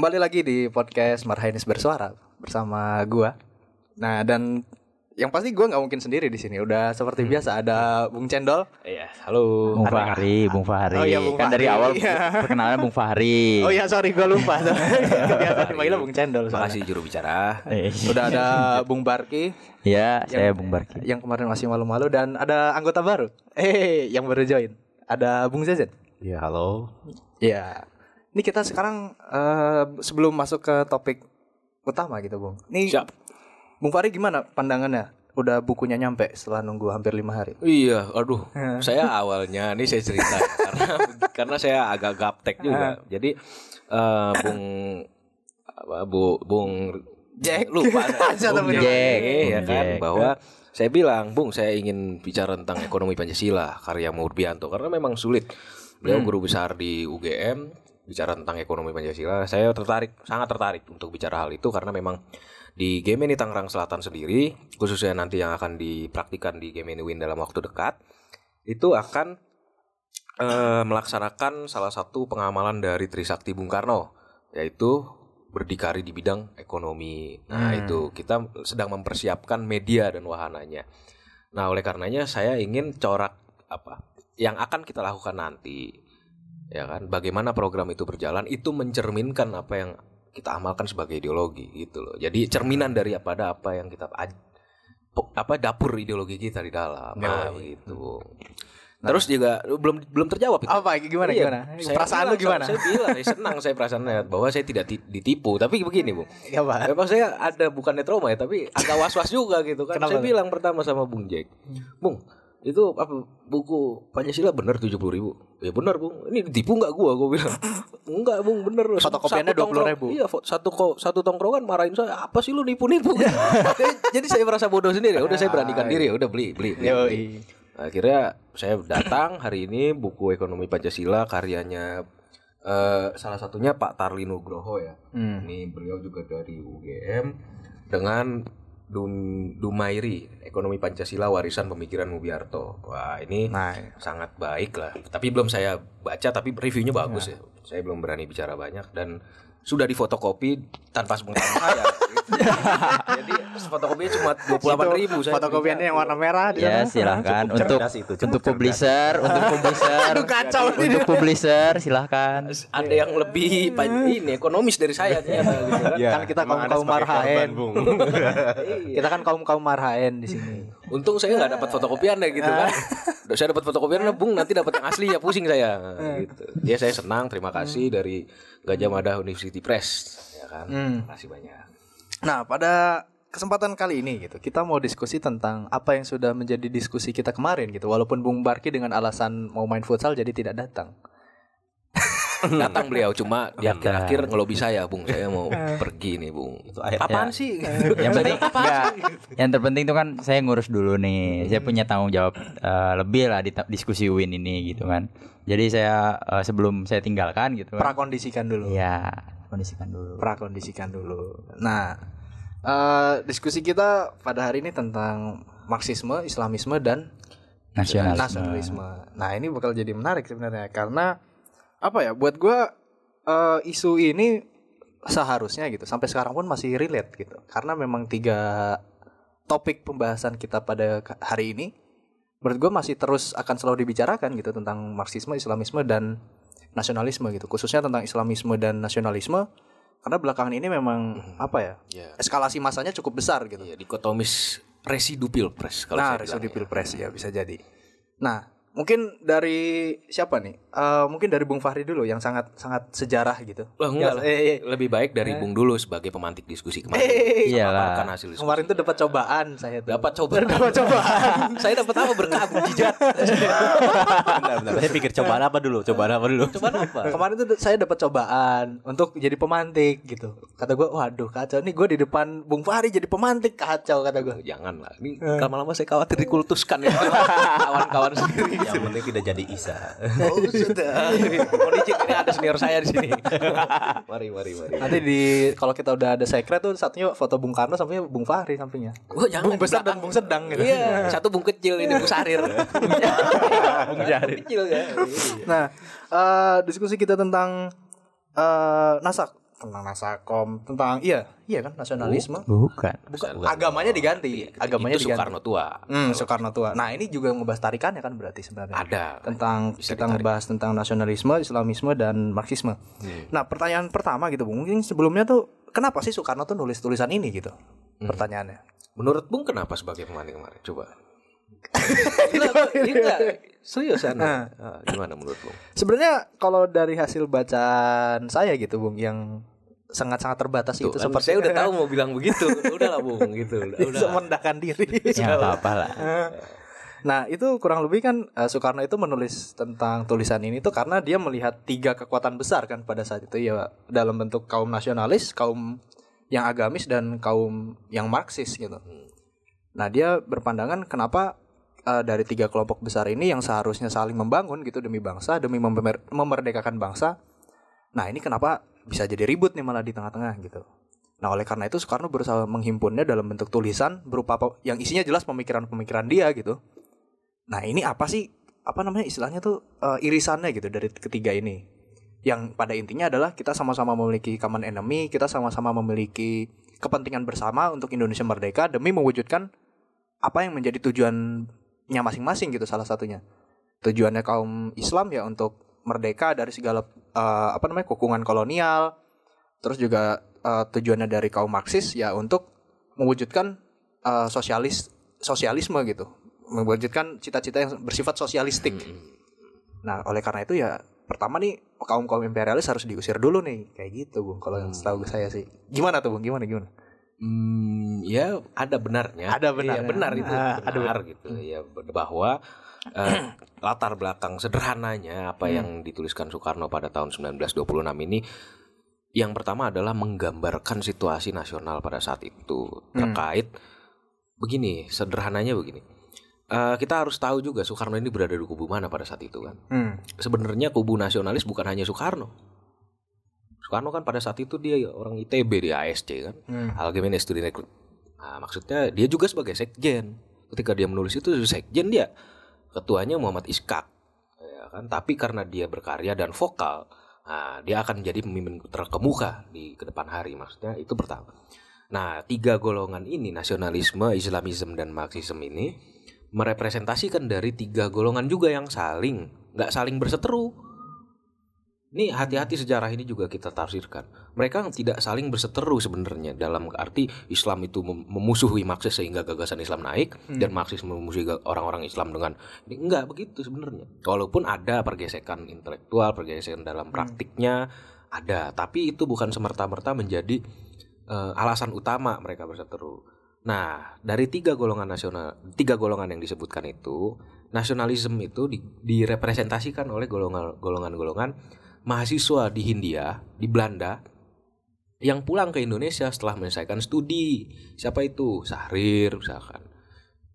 Kembali lagi di podcast Marhainis Bersuara bersama gua. Nah, dan yang pasti gua nggak mungkin sendiri di sini. Udah seperti biasa ada Bung Cendol. Iya, halo. Bung Fahri, Bung Fahri. Oh iya, Bung kan dari Fahri. awal Iya. perkenalan Bung Fahri. Oh iya, sorry gua lupa. Biasa dipanggilnya Bung Cendol. soalnya. Makasih juru bicara. Eh, Udah ada Bung Barki Ya, saya Bung Barki. yang kemarin masih malu-malu dan ada anggota baru. Eh, yang baru join. Ada Bung Zezen. Iya, halo. Iya. Ini kita sekarang eh, sebelum masuk ke topik utama gitu, Bung. Nih, Siap. Bung Fahri gimana pandangannya? Udah bukunya nyampe setelah nunggu hampir lima hari. Iya, aduh. saya awalnya ini saya cerita karena karena saya agak gaptek juga. Jadi eh, Bung apa, Bu Bung Jack. lupa Bung. Jack, ya kan Jack. bahwa saya bilang, Bung, saya ingin bicara tentang ekonomi Pancasila karya Murbianto karena memang sulit. Beliau guru besar di UGM bicara tentang ekonomi Pancasila. Saya tertarik, sangat tertarik untuk bicara hal itu karena memang di game ini Tangerang Selatan sendiri, khususnya nanti yang akan dipraktikkan di game ini Win dalam waktu dekat, itu akan eh, melaksanakan salah satu pengamalan dari Trisakti Bung Karno, yaitu berdikari di bidang ekonomi. Nah, itu kita sedang mempersiapkan media dan wahananya. Nah, oleh karenanya saya ingin corak apa yang akan kita lakukan nanti. Ya kan, bagaimana program itu berjalan itu mencerminkan apa yang kita amalkan sebagai ideologi gitu loh. Jadi cerminan dari apa apa yang kita apa dapur ideologi kita di dalam. Nah, gitu. Terus juga belum belum terjawab itu. Apa gimana Iya, gimana? saya Perasaan bilang, lu gimana? Saya bilang, saya senang saya perasaannya bahwa saya tidak ti- ditipu. Tapi begini, Bu. Ya, Pak. Memang saya ada bukannya trauma ya, tapi agak was-was juga gitu kan. Kenapa saya bilang pertama sama Bung Jack, Bung, itu apa buku Pancasila benar tujuh puluh ribu? Ya benar Bung. Ini ditipu nggak gua? Gua bilang enggak Bung bener. Satu tongkrong- 20.000. Iya fo- satu ko, satu tongkrongan marahin saya. Apa sih lu nipu nipu? jadi, jadi saya merasa bodoh sendiri. Udah saya beranikan diri ya. Udah beli beli. beli, beli. Yoi. Akhirnya saya datang hari ini buku ekonomi Pancasila karyanya eh, salah satunya Pak Tarli Nugroho ya. Hmm. Ini beliau juga dari UGM dengan Dum, Dumairi ekonomi Pancasila warisan pemikiran Mubiarto. Wah ini Nah, sangat baik lah. Tapi belum saya baca tapi reviewnya bagus ya. Saya belum berani bicara banyak dan sudah difotokopi tanpa sepengetahuan saya. Jadi fotokopinya cuma dua puluh delapan ribu. Saya fotokopiannya yang warna merah di Ya, sana. silahkan Cukup untuk itu, cukup untuk publisher, untuk publisher. Aduh, kacau. Untuk publisher silahkan. ada yang lebih pa- ini ekonomis dari saya ternyata gitu kan. Ya, Kan kita kaum- kaum marhaen. Kita kan kaum kaum marhaen di sini. Untung saya nggak dapat fotokopian deh gitu kan. Saya dapat fotokopian Bung nanti dapat yang asli ya pusing saya gitu. Ya saya senang terima kasih dari Gajah Mada University Press ya kan. Hmm. Terima kasih banyak. Nah, pada kesempatan kali ini gitu, kita mau diskusi tentang apa yang sudah menjadi diskusi kita kemarin gitu. Walaupun Bung Barki dengan alasan mau main futsal jadi tidak datang. Datang beliau cuma di akhir-akhir ngelobi saya Bung saya mau pergi nih Bung. Itu akhir- apaan Ya. sih? Yang penting enggak. Yang terpenting itu kan saya ngurus dulu nih. Saya punya tanggung jawab eh, lebih lah di diskusi win ini gitu kan. Jadi saya eh, sebelum saya tinggalkan gitu kan. Prakondisikan dulu. Iya, kondisikan dulu. Prakondisikan dulu. Nah, eh, diskusi kita pada hari ini tentang Marxisme, Islamisme dan Nasionalisme. nasionalisme. Nah, ini bakal jadi menarik sebenarnya karena apa ya? Buat gua eh, isu ini seharusnya gitu sampai sekarang pun masih relate gitu. Karena memang tiga topik pembahasan kita pada hari ini menurut gua masih terus akan selalu dibicarakan gitu tentang Marxisme, Islamisme dan nasionalisme gitu. Khususnya tentang Islamisme dan nasionalisme karena belakangan ini memang apa ya? Ya. Eskalasi masanya cukup besar gitu. Iya, dikotomis residu pilpres kalau nah, saya residu pilpres ya bisa jadi. Nah, mungkin dari siapa nih? Eh, mungkin dari Bung Fahri dulu yang sangat sangat sejarah gitu. Lah enggak lah. Eh, eh, Lebih baik dari Bung dulu sebagai pemantik diskusi kemarin. Eh, Iyalah. Memaparkan hasil diskusi. Kemarin tuh dapat cobaan saya tuh. dapat coba. dapat cobaan. saya dapat apa berkah Bung Jijat. Bentar, bentar. Saya pikir cobaan apa dulu? Cobaan apa dulu? Coba apa? Kemarin tuh saya dapat cobaan untuk jadi pemantik gitu. Kata gue, waduh kacau nih gue di depan Bung Fahri jadi pemantik kacau kata gue. Jangan lah. Ini lama-lama saya khawatir dikultuskan ya. Kawan-kawan sendiri. Yang penting tidak jadi Isa. Oh, sudah. Mohon izin ini ada senior saya di sini. mari, mari, mari. Nanti di kalau kita udah ada secret tuh satunya foto Bung Karno sampingnya Bung Fahri sampingnya. Oh, jangan Bung besar dan Bung sedang gitu. Iya, satu bung kecil ini bung sarir. bung Jarir. kecil ya. Nah, eh, diskusi kita tentang eh nasak tentang nasakom tentang iya iya kan nasionalisme Bukan. Bukan, agamanya diganti agamanya itu diganti Soekarno tua. Hmm, Soekarno tua. Nah, ini juga ngebahas tarikannya kan berarti sebenarnya. Ada. Tentang Bisa kita ditarik. ngebahas tentang nasionalisme, Islamisme dan Marxisme. Hmm. Nah, pertanyaan pertama gitu, Bung. Mungkin sebelumnya tuh kenapa sih Soekarno tuh nulis tulisan ini gitu? Hmm. Pertanyaannya. Menurut Bung kenapa sebagai pemain kemarin? Coba. Enggak, enggak. Seriusan. Nah. Ah, Gimana menurut Bung? Sebenarnya kalau dari hasil bacaan saya gitu, Bung, yang sangat-sangat terbatas Tuh, itu kan seperti saya udah tahu mau bilang begitu. Udah lah Bung gitu. Udah. merendahkan diri. Ya apa-apa lah. Nah itu kurang lebih kan eh, Soekarno itu menulis tentang tulisan ini tuh karena dia melihat tiga kekuatan besar kan pada saat itu ya dalam bentuk kaum nasionalis, kaum yang agamis dan kaum yang marxis gitu. Nah dia berpandangan kenapa eh, dari tiga kelompok besar ini yang seharusnya saling membangun gitu demi bangsa, demi memer- memerdekakan bangsa. Nah ini kenapa bisa jadi ribut nih malah di tengah-tengah gitu. Nah oleh karena itu Soekarno berusaha menghimpunnya dalam bentuk tulisan berupa apa- yang isinya jelas pemikiran-pemikiran dia gitu. Nah ini apa sih apa namanya istilahnya tuh eh, irisannya gitu dari ketiga ini. Yang pada intinya adalah kita sama-sama memiliki common enemy, kita sama-sama memiliki kepentingan bersama untuk Indonesia merdeka demi mewujudkan apa yang menjadi tujuannya masing-masing gitu salah satunya. Tujuannya kaum Islam ya untuk merdeka dari segala eh, apa namanya kekungan kolonial. Terus juga eh, tujuannya dari kaum Marxis ya untuk mewujudkan eh, sosialis sosialisme gitu mewujudkan cita-cita yang bersifat sosialistik. Nah, oleh karena itu ya pertama nih kaum kaum imperialis harus diusir dulu nih kayak gitu, Bung. Kalau yang setahu saya sih. Gimana tuh, Bung? Gimana gimana? Hmm, ya ada benarnya. Ada benarnya. Iya, benar itu. Ah, ada benar gitu. Ya bahwa eh, latar belakang sederhananya apa Hmm. yang dituliskan Soekarno pada tahun 1926 ini yang pertama adalah menggambarkan situasi nasional pada saat itu Hmm. terkait begini, sederhananya begini. Eh, kita harus tahu juga Soekarno ini berada di kubu mana pada saat itu kan. Hmm. Sebenarnya kubu nasionalis bukan hanya Soekarno. Soekarno kan pada saat itu dia orang ITB di ASC kan. Hmm. Algemene Studienrekrut. Nah, maksudnya dia juga sebagai sekjen. Ketika dia menulis itu sekjen dia ketuanya Muhammad Iskak. Ya kan? Tapi karena dia berkarya dan vokal, nah, dia akan menjadi pemimpin terkemuka di ke depan hari maksudnya itu pertama. Nah, tiga golongan ini nasionalisme, Islamisme dan Marxisme ini merepresentasikan dari tiga golongan juga yang saling nggak saling berseteru. Ini hati-hati sejarah ini juga kita tafsirkan. Mereka tidak saling berseteru sebenarnya dalam arti Islam itu mem- memusuhi Marxis sehingga gagasan Islam naik dan Marxis memusuhi orang-orang Islam dengan ini enggak begitu sebenarnya. Walaupun ada pergesekan intelektual, pergesekan dalam praktiknya ada, tapi itu bukan semerta-merta menjadi eh, alasan utama mereka berseteru. Nah, dari tiga golongan nasional, tiga golongan yang disebutkan itu, nasionalisme itu di- direpresentasikan oleh golongan- golongan-golongan mahasiswa di Hindia, di Belanda, yang pulang ke Indonesia setelah menyelesaikan studi. Siapa itu? Sahrir, misalkan.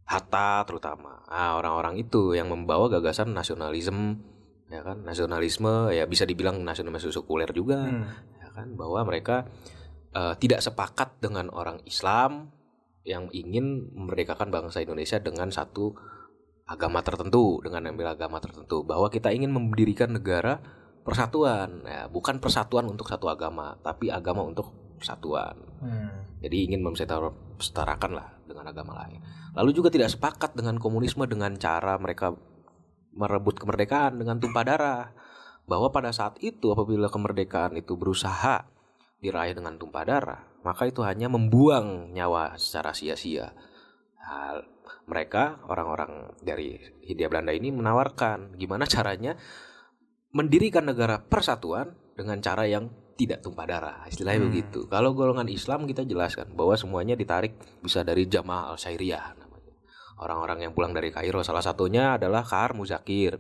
Hatta terutama. Ah, orang-orang itu yang membawa gagasan nasionalisme, ya kan? Nasionalisme ya bisa dibilang nasionalisme sekuler juga Hmm. ya kan bahwa mereka eh, tidak sepakat dengan orang Islam yang ingin memerdekakan bangsa Indonesia dengan satu agama tertentu dengan ambil agama tertentu bahwa kita ingin mendirikan negara persatuan. Ya bukan persatuan untuk satu agama tapi agama untuk persatuan. Hmm. jadi ingin memsetarakan lah dengan agama lain. Lalu juga tidak sepakat dengan komunisme dengan cara mereka merebut kemerdekaan dengan tumpah darah. Bahwa pada saat itu apabila kemerdekaan itu berusaha diraih dengan tumpah darah maka itu hanya membuang nyawa secara sia-sia. Hal- mereka orang-orang dari Hindia Belanda ini menawarkan gimana caranya mendirikan negara persatuan dengan cara yang tidak tumpah darah istilahnya Hmm. begitu. Kalau golongan Islam kita jelaskan bahwa semuanya ditarik bisa dari Jamaah al Syairiyah namanya. Orang-orang yang pulang dari Kairo salah satunya adalah Kahar Muzakir.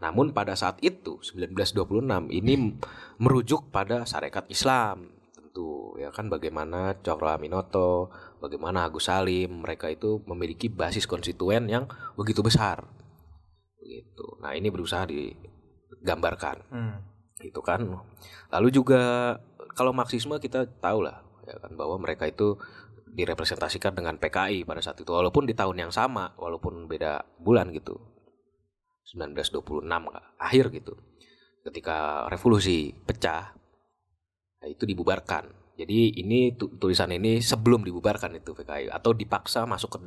Namun pada saat itu 1926 ini merujuk pada syarikat Islam tentu ya kan? Bagaimana Cokro Aminoto bagaimana Agus Salim mereka itu memiliki basis konstituen yang begitu besar. Begitu. Nah ini berusaha digambarkan Hmm. itu kan lalu juga kalau marxisme kita tahu lah ya kan bahwa mereka itu direpresentasikan dengan PKI pada saat itu walaupun di tahun yang sama walaupun beda bulan gitu 1926 Kak, akhir gitu ketika revolusi pecah Nah, itu dibubarkan. Jadi ini tu- tulisan ini sebelum dibubarkan itu PKI atau dipaksa masuk ke,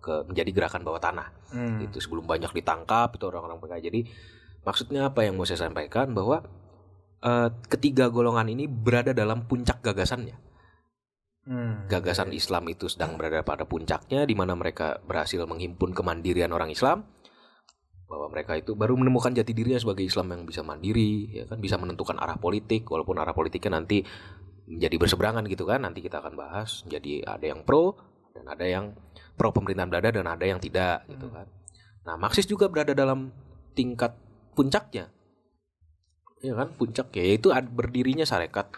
ke menjadi gerakan bawah tanah. Hmm. Itu sebelum banyak ditangkap itu orang-orang PKI. Jadi maksudnya apa yang mau saya sampaikan? Bahwa eh, ketiga golongan ini berada dalam puncak gagasannya. Hmm. Gagasan Islam itu sedang berada pada puncaknya di mana mereka berhasil menghimpun kemandirian orang Islam. Bahwa mereka itu baru menemukan jati dirinya sebagai Islam yang bisa mandiri ya kan? Bisa menentukan arah politik walaupun arah politiknya nanti menjadi berseberangan gitu kan? Nanti kita akan bahas jadi ada yang pro dan ada yang pro pemerintahan Belanda dan ada yang tidak gitu kan? Nah Marxis juga berada dalam tingkat puncaknya. Ya kan puncak ya. Ad- berdirinya sarekat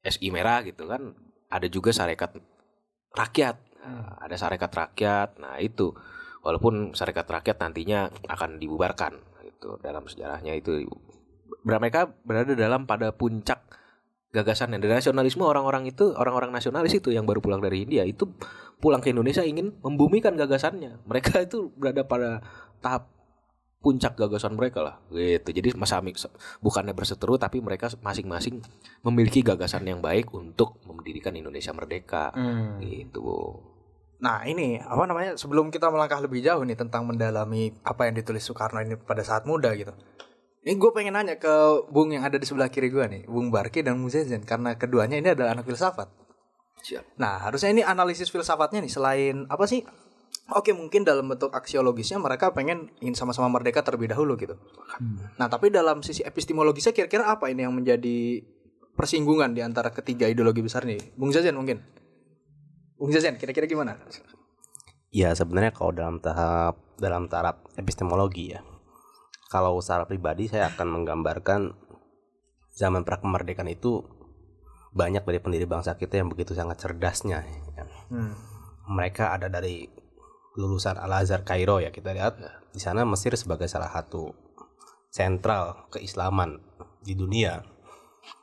SI merah gitu kan. Ada juga sarekat rakyat. Nah, ada sarekat rakyat. Nah itu. Walaupun sarekat rakyat nantinya akan dibubarkan itu dalam sejarahnya itu. Mereka berada dalam pada puncak gagasan dan nasionalisme orang-orang itu orang-orang nasionalis itu yang baru pulang dari India itu pulang ke Indonesia ingin membumikan gagasannya. Mereka itu berada pada tahap puncak gagasan mereka lah gitu jadi masa bukannya berseteru tapi mereka masing-masing memiliki gagasan yang baik untuk mendirikan Indonesia merdeka Hmm. gitu Nah ini apa namanya sebelum kita melangkah lebih jauh nih tentang mendalami apa yang ditulis Soekarno ini pada saat muda gitu. Ini gue pengen nanya ke Bung yang ada di sebelah kiri gue nih, Bung Barki dan Bung Zezen karena keduanya ini adalah anak filsafat. siap Nah harusnya ini analisis filsafatnya nih selain apa sih? Oke mungkin dalam bentuk aksiologisnya mereka pengen ingin sama-sama merdeka terlebih dahulu gitu. Nah tapi dalam sisi epistemologisnya kira-kira apa ini yang menjadi persinggungan di antara ketiga ideologi besar nih? Bung Zezen mungkin. Bung Zezen kira-kira gimana? Ya sebenarnya kalau dalam tahap dalam taraf epistemologi ya. Kalau secara pribadi saya akan menggambarkan zaman pra kemerdekaan itu banyak dari pendiri bangsa kita yang begitu sangat cerdasnya. ya. Hmm. Mereka ada dari lulusan Al Azhar Kairo ya kita lihat di sana Mesir sebagai salah satu sentral keislaman di dunia.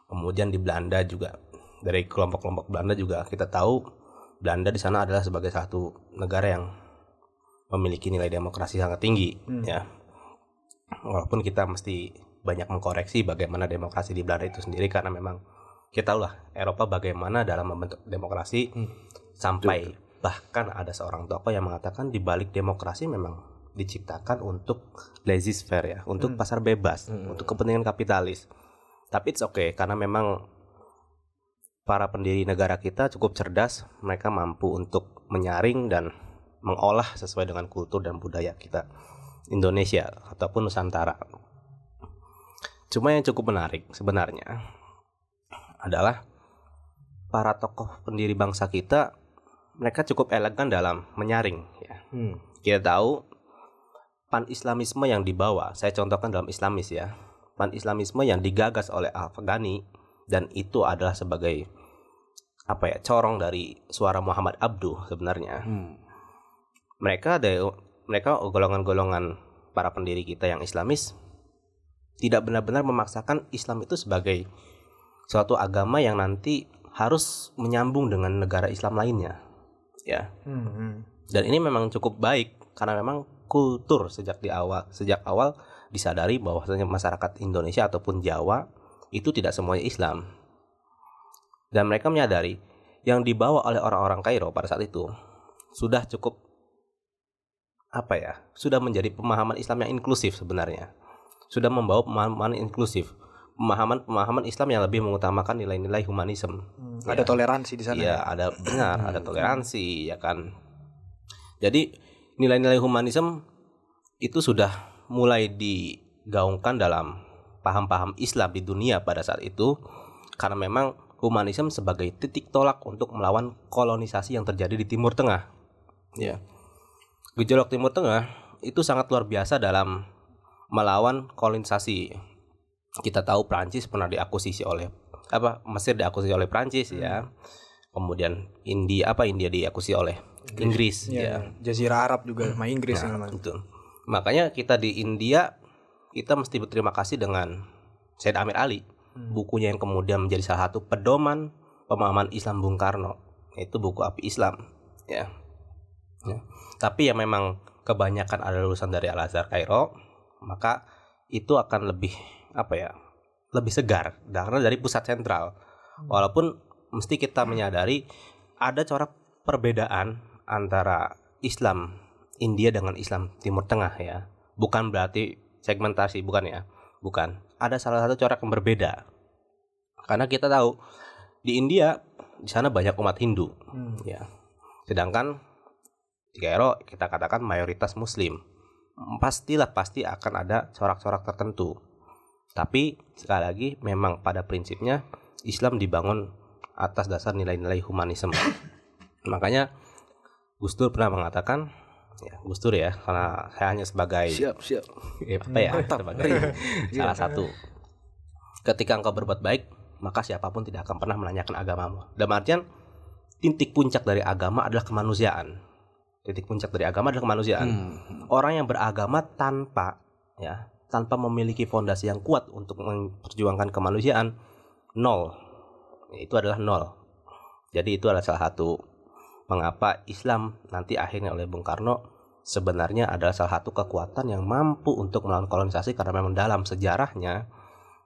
Kemudian di Belanda juga dari kelompok-kelompok Belanda juga kita tahu Belanda di sana adalah sebagai satu negara yang memiliki nilai demokrasi sangat tinggi Hmm. ya. Walaupun kita mesti banyak mengkoreksi bagaimana demokrasi di Belanda itu sendiri karena memang kita tahu lah Eropa bagaimana dalam membentuk demokrasi sampai bahkan ada seorang tokoh yang mengatakan di balik demokrasi memang diciptakan untuk laissez-faire ya, untuk Hmm. pasar bebas, Hmm. untuk kepentingan kapitalis. Tapi it's okay karena memang para pendiri negara kita cukup cerdas, mereka mampu untuk menyaring dan mengolah sesuai dengan kultur dan budaya kita Indonesia ataupun Nusantara. Cuma yang cukup menarik sebenarnya adalah para tokoh pendiri bangsa kita mereka cukup elegan dalam menyaring ya. Hmm. Kita tahu pan-islamisme yang dibawa, saya contohkan dalam Islamis ya. Pan-islamisme yang digagas oleh Al-Afghani dan itu adalah sebagai apa ya, corong dari suara Muhammad Abduh sebenarnya. Hmm. Mereka ada mereka golongan-golongan para pendiri kita yang Islamis tidak benar-benar memaksakan Islam itu sebagai suatu agama yang nanti harus menyambung dengan negara Islam lainnya. Ya. Hmm, hmm. Dan ini memang cukup baik karena memang kultur sejak di awal sejak awal disadari bahwasanya masyarakat Indonesia ataupun Jawa itu tidak semuanya Islam. Dan mereka menyadari yang dibawa oleh orang-orang Kairo pada saat itu sudah cukup apa ya? Sudah menjadi pemahaman Islam yang inklusif sebenarnya. Sudah membawa pemahaman inklusif. Pemahaman-pemahaman Islam yang lebih mengutamakan nilai-nilai humanisme. Hmm, Ya. Ada toleransi di sana. Iya, ada benar, ada toleransi ya kan. Jadi nilai-nilai humanisme itu sudah mulai digaungkan dalam paham-paham Islam di dunia pada saat itu karena memang humanisme sebagai titik tolak untuk melawan kolonisasi yang terjadi di Timur Tengah. Ya. Gejolak Timur Tengah itu sangat luar biasa dalam melawan kolonisasi. Kita tahu Prancis pernah diakusisi oleh apa Mesir diakusisi oleh Prancis ya. Kemudian India apa India diakuisisi oleh Inggris, Iya, ya. Jazirah Arab juga sama Inggris Nah, itu. Makanya kita di India kita mesti berterima kasih dengan Said Amir Ali, Hmm. bukunya yang kemudian menjadi salah satu pedoman pemahaman Islam Bung Karno, yaitu buku Api Islam, ya. Ya. Tapi yang memang kebanyakan ada lulusan dari Al Azhar Kairo, maka itu akan lebih apa ya? Lebih segar karena dari pusat sentral. Walaupun mesti kita menyadari ada corak perbedaan antara Islam India dengan Islam Timur Tengah ya. Bukan berarti segmentasi, bukan ya. Bukan. Ada salah satu corak yang berbeda. Karena kita tahu di India di sana banyak umat Hindu ya. Sedangkan di Kairo kita katakan mayoritas Muslim. Pastilah pasti akan ada corak-corak tertentu. Tapi sekali lagi memang pada prinsipnya Islam dibangun atas dasar nilai-nilai humanisme. Makanya Gus Dur pernah mengatakan ya Gus Dur ya karena saya hanya sebagai Siap, siap. eh, apa ya? Sebagai salah satu. Ketika engkau berbuat baik maka siapa pun tidak akan pernah menanyakan agamamu. Dalam artian titik puncak dari agama adalah kemanusiaan. Titik puncak dari agama adalah kemanusiaan. Orang yang beragama tanpa ya tanpa memiliki fondasi yang kuat untuk memperjuangkan kemanusiaan nol. Itu adalah nol. Jadi itu adalah salah satu mengapa Islam nanti akhirnya oleh Bung Karno sebenarnya adalah salah satu kekuatan yang mampu untuk melawan kolonisasi karena memang dalam sejarahnya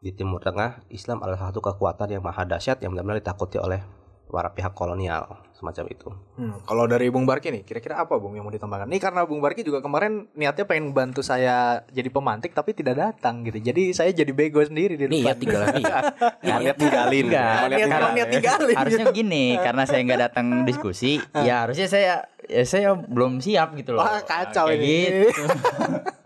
di Timur Tengah Islam adalah salah satu kekuatan yang maha dahsyat yang benar-benar ditakuti oleh para pihak kolonial semacam itu. Hmm, kalau dari Bung Barki nih, kira-kira apa Bung yang mau ditambahkan? Nih karena Bung Barki juga kemarin niatnya pengen bantu saya jadi pemantik tapi tidak datang gitu. Jadi saya jadi bego sendiri di Nih ya depan. Niat tinggalin. Enggak, Niat- karena niat tinggalin. harusnya gini, karena saya nggak datang diskusi, ya harusnya saya ya saya belum siap gitu loh. Wah, kacau Kayak ini. gitu.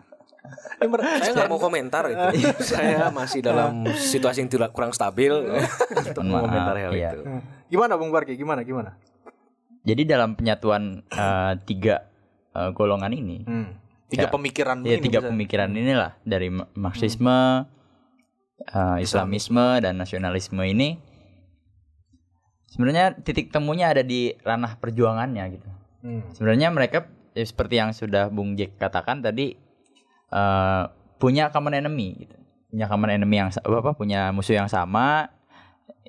Saya nggak mau komentar itu. saya masih dalam situasi yang tidak kurang stabil untuk Mohon maaf, mengomentar hal iya. itu. Gimana Bung Barki? Gimana? Gimana? Jadi dalam penyatuan eh, tiga eh, golongan ini, Hmm. Tiga Ya. pemikiran ya ini tiga bisa. pemikiran inilah dari Ma- Marxisme, eh, Islamisme dan nasionalisme ini sebenarnya titik temunya ada di ranah perjuangannya gitu. Hmm. Sebenarnya mereka ya, seperti yang sudah Bung Jack katakan tadi eh, punya common enemy gitu. Punya common enemy yang apa punya musuh yang sama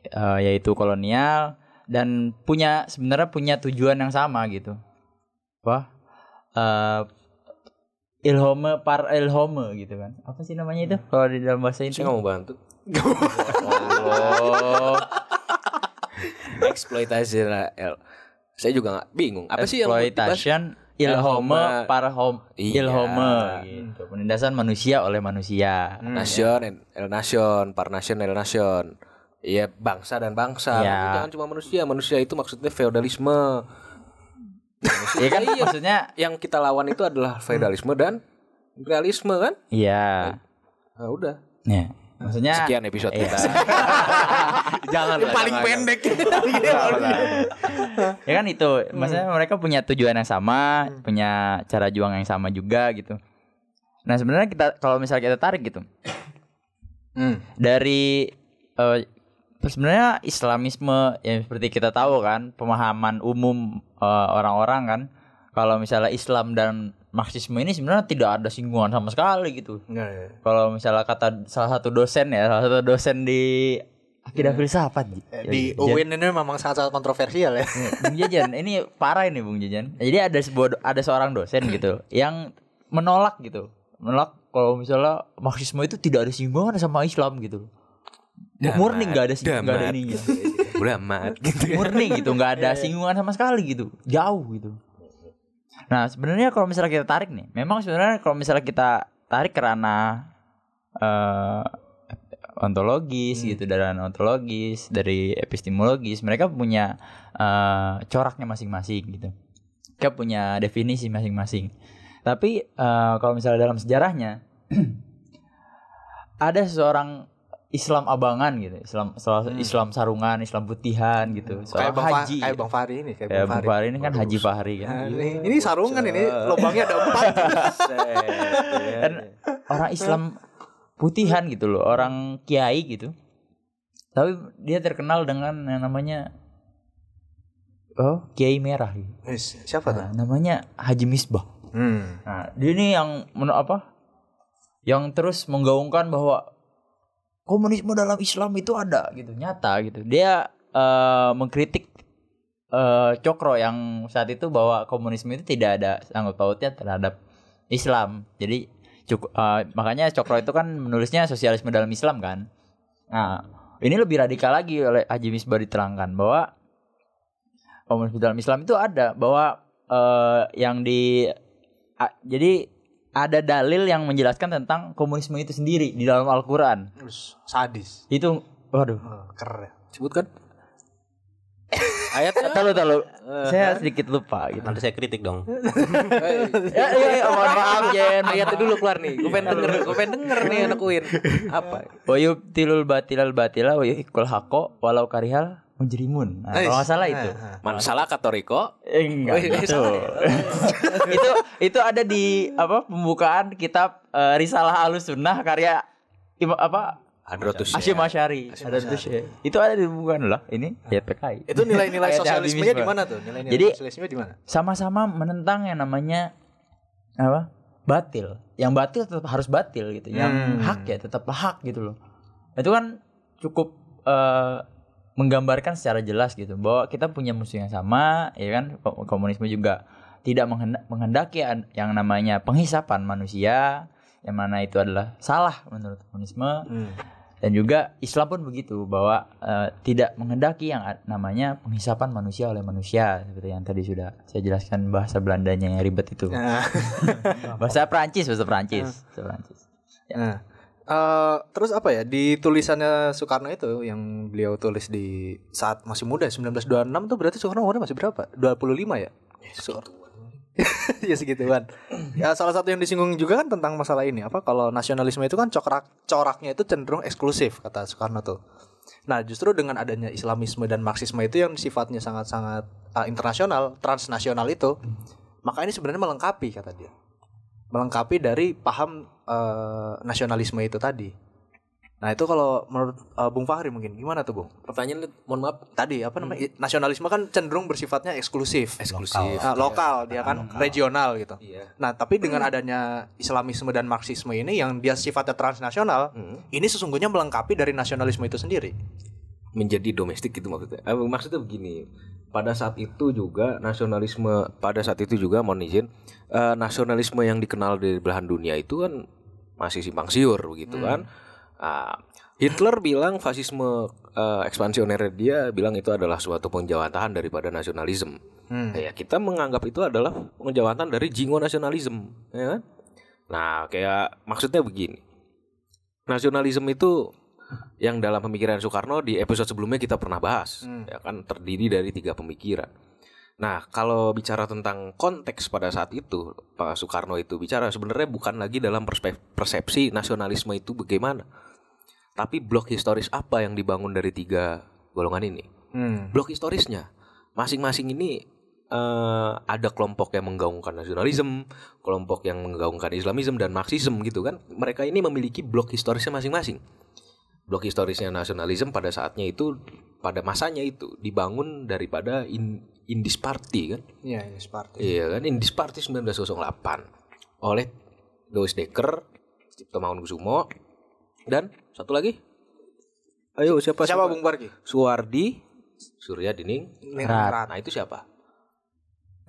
eh, yaitu kolonial dan punya sebenarnya punya tujuan yang sama gitu. Wah. eh ilhome par ilhome gitu kan. Apa sih namanya itu kalau di dalam bahasa Saya itu? nggak mau bantu. Oh, Eksploitasi L. Saya juga nggak bingung. Apa sih yang exploitation ilhome Ilhome. para hom Iya. ilhome gitu. Penindasan manusia oleh manusia. Nation, El Nation, Par Nation, El Nation. Iya bangsa dan bangsa. Iya. Jangan cuma manusia. Manusia itu maksudnya feodalisme. Iya kan maksudnya Yang kita lawan itu adalah feodalisme dan imperialisme kan? iya. Nah, udah. Ya. Maksudnya Sekian episode Iya. kita. jangan lah, Paling jangan. pendek. ya kan itu maksudnya mereka punya tujuan yang sama punya cara juang yang sama juga gitu nah sebenarnya kita kalau misalnya kita tarik gitu Hmm. dari eh, sebenarnya Islamisme yang seperti kita tahu kan pemahaman umum eh, orang-orang kan kalau misalnya Islam dan Marxisme ini sebenarnya tidak ada singgungan sama sekali gitu Enggak ya. kalau misalnya kata salah satu dosen ya salah satu dosen di akidah filsafat Eh, Di UIN ini memang sangat-sangat kontroversial ya. Bung Jajan, ini parah ini Bung Jajan. Jadi ada sebuah ada seorang dosen gitu yang menolak gitu. Menolak kalau misalnya Marxisme itu tidak ada singgungan sama Islam gitu. Murni nggak ada sing- nggak ada Damat. ininya. Udah amat gitu. Murni gitu, nggak ada singgungan sama sekali gitu. Jauh gitu. Nah, sebenarnya kalau misalnya kita tarik nih, memang sebenarnya kalau misalnya kita tarik ke ranah eh, ontologis gitu dan ontologis dari epistemologis mereka punya eh, coraknya masing-masing gitu. Mereka punya definisi masing-masing. Tapi eh, kalau misalnya dalam sejarahnya ada seorang Islam abangan gitu Islam Islam sarungan Islam putihan gitu Kayak seorang Bang, Fa- haji kayak Bang Fahri ini, kayak Ya, Bang Fahri. Ini kan Haji Fahri kan Nah, ini, ini sarungan ini, lubangnya ada empat. kan orang Islam putihan gitu loh, orang kiai gitu. Tapi dia terkenal dengan yang namanya oh kiai merah gitu. Wis, Siapa tuh? Nah, namanya Haji Misbah. Hmm. Nah, dia ini yang men apa? Yang terus menggaungkan bahwa komunisme dalam Islam itu ada gitu, nyata gitu. Dia eh, mengkritik eh, Cokro yang saat itu bahwa komunisme itu tidak ada sangkut pautnya terhadap Islam. Jadi cuk- eh, makanya Cokro itu kan menulisnya sosialisme dalam Islam kan. Nah, ini lebih radikal lagi oleh Haji Misbah diterangkan bahwa komunisme dalam Islam itu ada bahwa eh, yang di a- jadi ada dalil yang menjelaskan tentang komunisme itu sendiri di dalam Al-Qur'an. Terus sadis. Itu waduh. Oh, keren. Sebutkan. Ayatnya Tahu tahu. Saya sedikit lupa gitu. Nanti saya kritik dong. ya, ya, ya, mohon maaf Jen. Ayatnya dulu keluar nih. Gue pengen denger, gue pengen denger nih anak Uin. Apa? Wa yubtilul batilal batila wa yuhiqqul haqqo walau karihal mujrimun. Nah, kalau nggak salah itu. Man salah katoriko. Eh, enggak Oh, iya, gitu. salah itu itu ada di apa pembukaan kitab eh, Risalah Alus Sunnah karya Ima- apa Hadrotus. Asyim Asyari. Syekh. Itu ada di pembukaan lah. Ini ya PKI. Itu nilai-nilai sosialismenya di mana tuh? Nilai-nilai Jadi- sosialisme di mana? Sama-sama menentang yang namanya apa? Batil. Yang batil tetap harus batil gitu. Yang Hmm. hak ya tetap hak gitu loh. Itu kan cukup eh, menggambarkan secara jelas gitu bahwa kita punya musuh yang sama, ya kan? Ko- Komunisme juga tidak menghenda- menghendaki an- yang namanya penghisapan manusia, yang mana itu adalah salah menurut komunisme. Hmm. Dan juga Islam pun begitu bahwa eh, tidak menghendaki yang namanya penghisapan manusia oleh manusia seperti yang tadi sudah saya jelaskan bahasa Belandanya yang ribet itu. Bahasa Prancis, bahasa Prancis, bahasa Prancis. nah. Eh, terus apa ya di tulisannya Soekarno itu yang beliau tulis di saat masih muda 1926 tuh berarti Soekarno umurnya masih berapa? 25 ya? Soekarno. ya segituan. Ya salah satu yang disinggung juga kan tentang masalah ini apa kalau nasionalisme itu kan corak coraknya itu cenderung eksklusif kata Soekarno tuh. Nah, justru dengan adanya Islamisme dan Marxisme itu yang sifatnya sangat-sangat uh, internasional, transnasional itu, maka ini sebenarnya melengkapi kata dia. Melengkapi dari paham uh, nasionalisme itu tadi. Nah, itu kalau menurut uh, Bung Fahri mungkin gimana tuh, Bung? Pertanyaan mohon maaf Tadi apa namanya? Nasionalisme kan cenderung bersifatnya eksklusif. eksklusif. Nah, lokal dia kan regional gitu. Iya. Nah, tapi dengan adanya Islamisme dan Marxisme ini yang dia sifatnya transnasional, Hmm. ini sesungguhnya melengkapi dari nasionalisme itu sendiri. menjadi domestik gitu maksudnya. Eh, maksudnya begini, pada saat itu juga nasionalisme pada saat itu juga mohon izin eh, nasionalisme yang dikenal di belahan dunia itu kan masih simpang siur begitu kan. Ah, Hitler bilang fasisme eh, ekspansioner dia bilang itu adalah suatu penjawatan daripada nasionalisme. Hmm. Ya kita menganggap itu adalah penjawatan dari jingo nasionalisme, ya kan? Nah, kayak maksudnya begini. Nasionalisme itu yang dalam pemikiran Soekarno di episode sebelumnya kita pernah bahas, ya kan terdiri dari tiga pemikiran. Nah, kalau bicara tentang konteks pada saat itu, Pak Soekarno itu bicara sebenarnya bukan lagi dalam persepsi nasionalisme itu bagaimana, tapi blok historis apa yang dibangun dari tiga golongan ini. Hmm. Blok historisnya, masing-masing ini eh, ada kelompok yang menggaungkan nasionalisme, kelompok yang menggaungkan Islamisme dan Marxisme gitu kan. Mereka ini memiliki blok historisnya masing-masing. Blok historisnya nasionalisme pada saatnya itu pada masanya itu dibangun daripada in, Indis Party kan. Iya, ini seperti. Iya kan Indis Party 1908 oleh Louis Dekker, Cipto Mangunkusumo dan satu lagi. Ayo siapa Siapa Bung Barki? Suwardi Surya Dining. Rat. Nah itu siapa?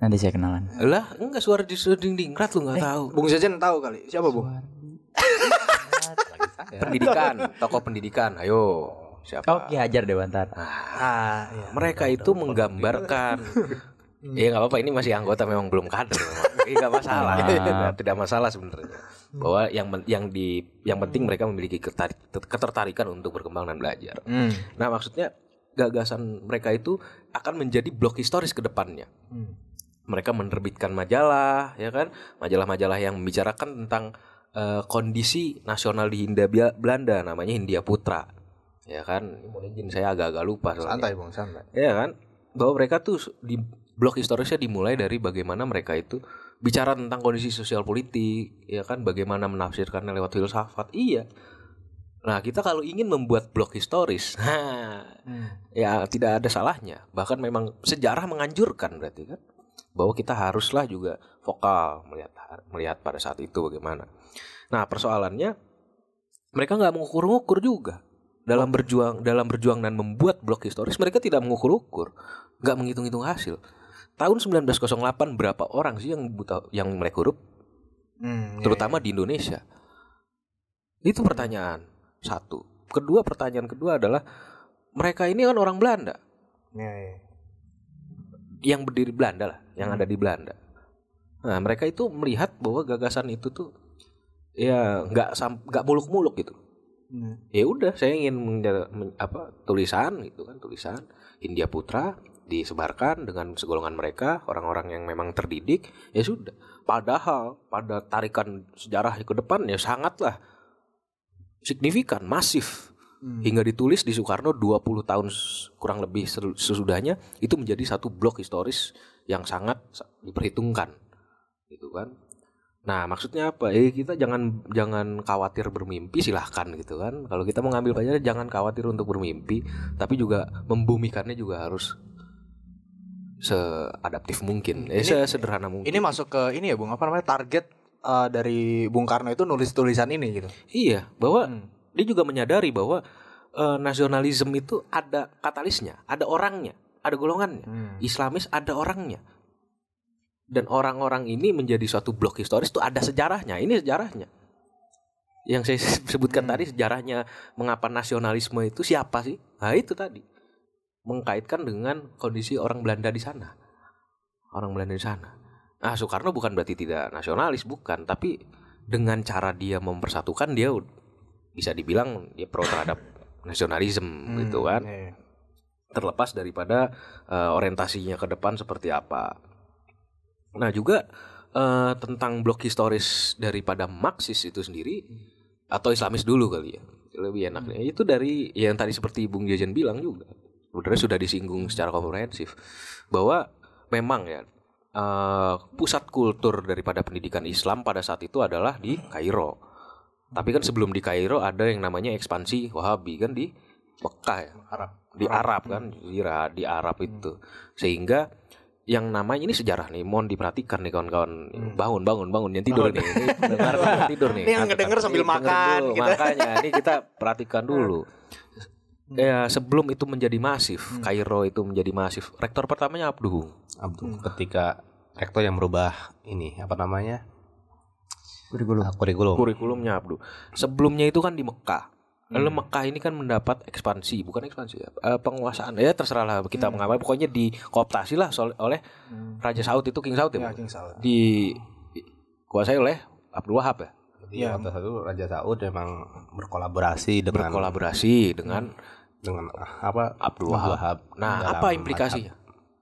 Nanti saya kenalan. Lah enggak Suwardi Surya Dining. Rat lu nggak tahu. Bung Jajan tahu kali. Siapa, Bung? Pendidikan, tokoh pendidikan. Ayo siapa? Oke, Hajar Dewantara. Ah, iya. Mereka itu menggambarkan Iya nggak apa-apa ini masih anggota memang belum kader memang. Iya nggak masalah tidak, tidak masalah sebenarnya bahwa yang yang di yang penting mereka memiliki ketertarikan untuk berkembang dan belajar. Hmm. Nah maksudnya gagasan mereka itu akan menjadi blok historis ke depannya. Hmm. Mereka menerbitkan majalah, ya kan, majalah-majalah yang membicarakan tentang eh, kondisi nasional di Hindia Belanda, namanya Hindia Putra, ya kan. Izin saya agak-agak lupa soalnya. Santai, Bung, santai. Ya kan, bahwa mereka tuh di blok historisnya dimulai dari bagaimana mereka itu bicara tentang kondisi sosial politik, ya kan, bagaimana menafsirkannya lewat filsafat. Iya. Nah, kita kalau ingin membuat blok historis, nah, ya tidak ada salahnya. Bahkan memang sejarah menganjurkan berarti kan bahwa kita haruslah juga vokal melihat melihat pada saat itu bagaimana. Nah, persoalannya mereka nggak mengukur-ukur juga dalam berjuang dalam berjuang dan membuat blok historis mereka tidak mengukur-ukur, nggak menghitung-hitung hasil. Tahun 1908 berapa orang sih yang buta yang melek huruf Hmm, iya, terutama di Indonesia? Itu pertanyaan satu. kedua pertanyaan kedua adalah mereka ini kan orang Belanda Iya, iya. yang berdiri Belanda lah, yang ada di Belanda. Nah, mereka itu melihat bahwa gagasan itu tuh ya nggak nggak muluk-muluk gitu. Hmm. Ya udah, saya ingin menja- men- apa tulisan gitu kan, tulisan India Putra disebarkan dengan segolongan mereka, orang-orang yang memang terdidik, ya sudah. Padahal pada tarikan sejarah ke depan ya sangatlah signifikan, masif Hmm. hingga ditulis di Soekarno 20 tahun kurang lebih sesudahnya itu menjadi satu blok historis yang sangat sa- diperhitungkan gitu kan nah maksudnya apa eh kita jangan jangan khawatir bermimpi silahkan gitu kan kalau kita mengambil pelajaran jangan khawatir untuk bermimpi tapi juga membumikannya juga harus seadaptif mungkin eh Ini- sederhana mungkin Ini masuk ke ini ya Bung, apa namanya? Target eh, dari Bung Karno itu nulis tulisan ini gitu. iya bahwa Hmm. dia juga menyadari bahwa eh, nasionalisme itu ada katalisnya ada orangnya ada golongannya Hmm. Islamis ada orangnya. Dan orang-orang ini menjadi suatu blok historis itu ada sejarahnya. Ini sejarahnya. Yang saya sebutkan Hmm. tadi sejarahnya mengapa nasionalisme itu siapa sih? Nah, itu tadi. Mengkaitkan dengan kondisi orang Belanda di sana. Orang Belanda di sana. Nah, Soekarno bukan berarti tidak nasionalis, bukan, tapi dengan cara dia mempersatukan dia bisa dibilang dia pro terhadap nasionalisme gitu kan Iya. terlepas daripada eh, orientasinya ke depan seperti apa. Nah juga eh, tentang blok historis daripada Marxis itu sendiri atau Islamis dulu kali ya lebih enaknya. Itu dari yang tadi seperti Bung Jajan bilang juga sebenarnya sudah disinggung secara komprehensif bahwa memang ya eh, pusat kultur daripada pendidikan Islam pada saat itu adalah di Kairo. Tapi kan sebelum di Kairo ada yang namanya ekspansi Wahabi kan di Mekah ya. Arab. di Arab kan di Arab itu. Sehingga yang namanya ini sejarah nih mohon diperhatikan nih kawan-kawan. Bangun bangun bangun yang tidur nih ini yang tidur nih. Ini yang ngedenger sambil dengerin makan, dulu, gitu. makanya ini kita perhatikan dulu. Ya sebelum itu menjadi masif Kairo itu menjadi masif. Rektor pertamanya Abduh Abdul ketika rektor yang merubah ini apa namanya? Kurikulum. Kurikulum. Kurikulumnya Abduh sebelumnya itu kan di Mekah Lalu Mekah ini kan mendapat ekspansi, bukan ekspansi ya, eh, penguasaan ya terserah lah kita mengambil pokoknya dikooptasi lah oleh Raja Saud itu King Saud ya, Ya? King Saud. di dikuasai oleh Abdul Wahab ya, Jadi Iya. waktu itu Raja Saud memang berkolaborasi dengan berkolaborasi dengan dengan apa Abdul Wahab. Nah, dalam apa implikasinya?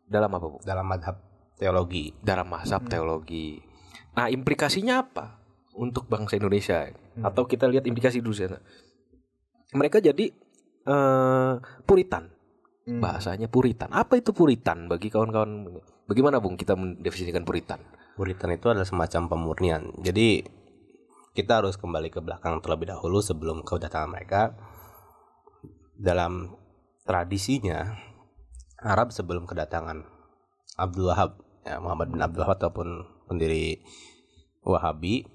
Dalam apa, Bu? madhab- dalam madhab teologi. Dalam mazhab teologi. Nah, implikasinya apa untuk bangsa Indonesia? Atau kita lihat implikasi dulu sana. Mereka jadi eh, puritan. Hmm. Bahasanya puritan. Apa itu puritan bagi kawan-kawan? Bagaimana, Bung, kita mendefinisikan puritan? Puritan itu adalah semacam pemurnian. Jadi kita harus kembali ke belakang terlebih dahulu sebelum kedatangan mereka. Dalam tradisinya Arab sebelum kedatangan Abdul Wahab, ya, Muhammad bin Abdul Wahab ataupun pendiri Wahabi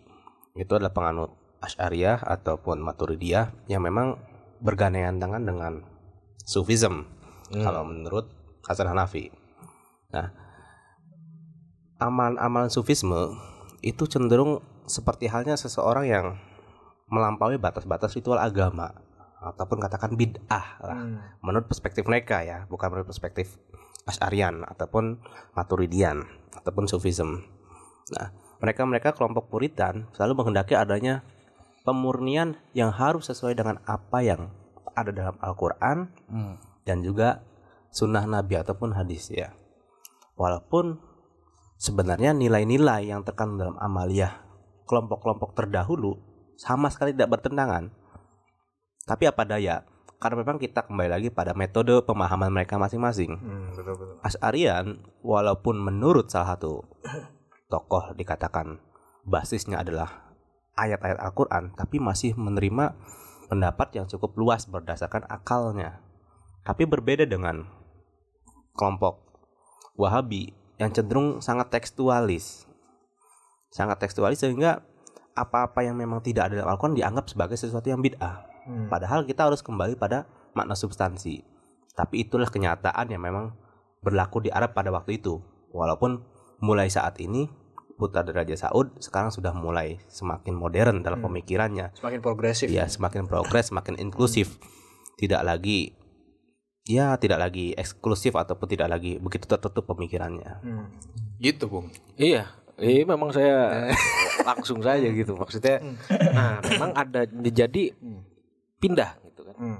itu adalah penganut Asy'ariyah ataupun Maturidiyah yang memang bergandengan tangan dengan Sufism kalau menurut Hasan Hanafi. Nah, amalan-amalan Sufisme itu cenderung seperti halnya seseorang yang melampaui batas-batas ritual agama ataupun katakan bid'ah lah Hmm. menurut perspektif mereka ya, bukan menurut perspektif Asy'arian ataupun Maturidian ataupun Sufism. Nah, mereka-mereka kelompok Puritan selalu menghendaki adanya pemurnian yang harus sesuai dengan apa yang ada dalam Al-Qur'an dan juga sunnah Nabi ataupun hadis ya. Walaupun sebenarnya nilai-nilai yang terkandung dalam amaliyah kelompok-kelompok terdahulu sama sekali tidak bertentangan. Tapi apa daya, karena memang kita kembali lagi pada metode pemahaman mereka masing-masing. Hmm, betul betul. Asy'arian walaupun menurut salah satu tokoh dikatakan basisnya adalah ayat-ayat Al-Qur'an tapi masih menerima pendapat yang cukup luas berdasarkan akalnya. Tapi berbeda dengan kelompok Wahabi yang cenderung sangat tekstualis. Sangat tekstualis sehingga apa-apa yang memang tidak ada dalam Al-Qur'an dianggap sebagai sesuatu yang bid'ah. Hmm. Padahal kita harus kembali pada makna substansi. Tapi itulah kenyataan yang memang berlaku di Arab pada waktu itu. Walaupun mulai saat ini putra dari Raja Saud sekarang sudah mulai semakin modern dalam Hmm. pemikirannya. Semakin progresif. Ya, semakin progres, semakin inklusif. Tidak lagi ya tidak lagi eksklusif ataupun tidak lagi begitu tertutup pemikirannya. Hmm. Gitu, Bung. Iya, iya memang saya langsung saja gitu maksudnya. Nah, memang ada jadi pindah gitu kan. Hmm.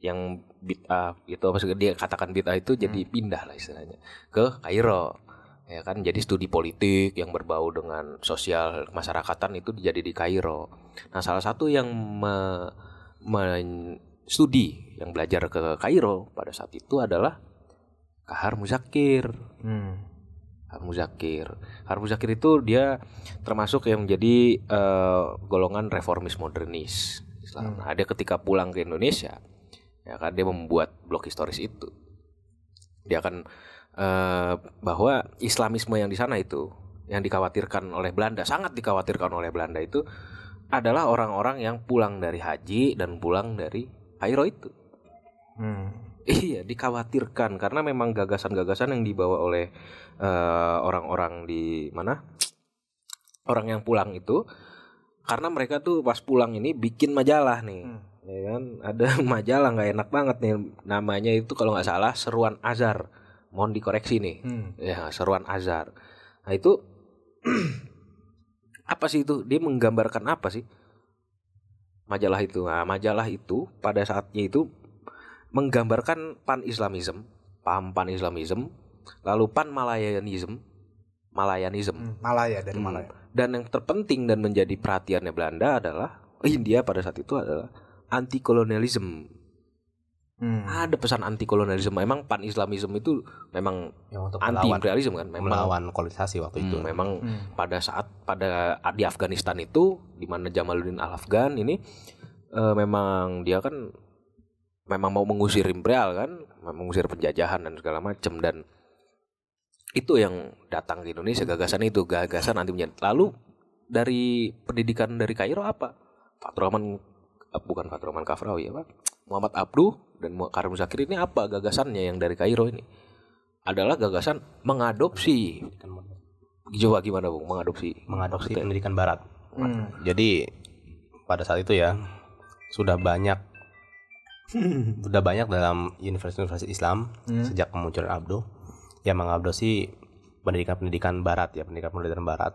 Yang bid'ah itu apa sih dia katakan bid'ah itu jadi pindah lah istilahnya ke Kairo. Ya kan jadi studi politik yang berbau dengan sosial masyarakatan itu jadi di Kairo. Nah, salah satu yang me, men- studi yang belajar ke Kairo pada saat itu adalah Kahar Muzakir. Hmm. Har Muzakir. Har Muzakir itu dia termasuk yang menjadi eh, golongan reformis modernis Islam. Nah, dia ketika pulang ke Indonesia, ya kan dia membuat blog historis itu. Dia akan eh, bahwa Islamisme yang di sana itu yang dikhawatirkan oleh Belanda, sangat dikhawatirkan oleh Belanda itu adalah orang-orang yang pulang dari haji dan pulang dari Kairo itu. Hmm. Iya, dikhawatirkan karena memang gagasan-gagasan yang dibawa oleh eh, orang-orang di mana? Orang yang pulang itu karena mereka tuh pas pulang ini bikin majalah nih. Hmm. Ya kan? Ada majalah nggak enak banget nih namanya itu kalau nggak salah Seruan Azhar. Mohon dikoreksi nih. Hmm. Ya, Seruan Azhar. Nah, itu apa sih itu? Dia menggambarkan apa sih? Majalah itu. Nah, majalah itu pada saatnya itu menggambarkan pan-islamism, paham pan-islamism, lalu pan-malayanism, malayanism. Hmm. Malaya dari Hmm. Malaya. Dan yang terpenting dan menjadi perhatiannya Belanda adalah India pada saat itu adalah anti kolonialisme. Hmm. Ada pesan anti kolonialisme. Memang pan-islamism itu memang untuk anti imperialisme kan, memang melawan kolonisasi waktu itu. Hmm, memang Hmm. pada saat pada di Afghanistan itu di mana Jamaluddin Al Afgan ini eh, memang dia kan memang mau mengusir imperial kan, mengusir penjajahan dan segala macam dan itu yang datang ke Indonesia gagasan itu gagasan anti penjajahan. Lalu dari pendidikan dari Kairo apa? Fatur Rahman eh, bukan Fatur Rahman Kafrawi apa? Muhammad Abduh dan Karim Zakir ini apa gagasannya yang dari Kairo ini? Adalah gagasan mengadopsi Coba gimana Bung mengadopsi? mengadopsi Maksudnya? pendidikan barat. Hmm. Jadi pada saat itu ya sudah banyak sudah banyak dalam universitas-universitas Islam Hmm. sejak kemunculan Abdo yang mengadopsi pendidikan-pendidikan barat ya, pendidikan-pendidikan barat,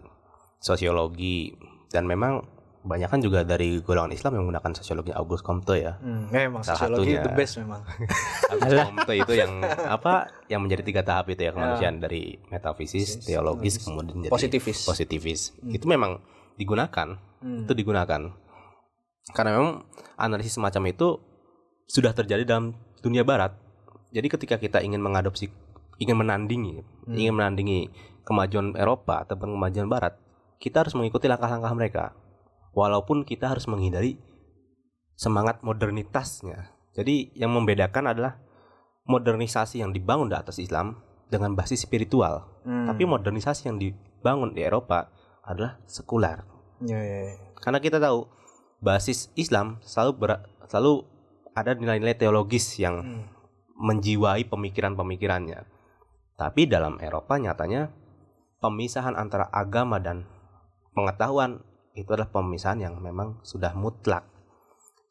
sosiologi dan memang banyak kan juga dari golongan Islam yang menggunakan sosiologi Auguste Comte ya. Hmm. Memang Salah sosiologi satunya. the best memang. Auguste Comte itu yang apa yang menjadi tiga tahap itu ya kemanusiaan dari metafisis, teologis, kemudian jadi Positivis. positivis. Itu memang digunakan, Hmm. itu digunakan. Karena memang analisis semacam itu sudah terjadi dalam dunia barat. Jadi ketika kita ingin mengadopsi, ingin menandingi, ingin menandingi kemajuan Eropa ataupun kemajuan Barat, kita harus mengikuti langkah-langkah mereka. Walaupun kita harus menghindari semangat modernitasnya. Jadi yang membedakan adalah modernisasi yang dibangun di atas Islam dengan basis spiritual. Hmm. Tapi modernisasi yang dibangun di Eropa adalah sekuler. Ya, ya, ya. Karena kita tahu basis Islam selalu ber- selalu ada nilai-nilai teologis yang Hmm. menjiwai pemikiran-pemikirannya. Tapi dalam Eropa nyatanya pemisahan antara agama dan pengetahuan itu adalah pemisahan yang memang sudah mutlak.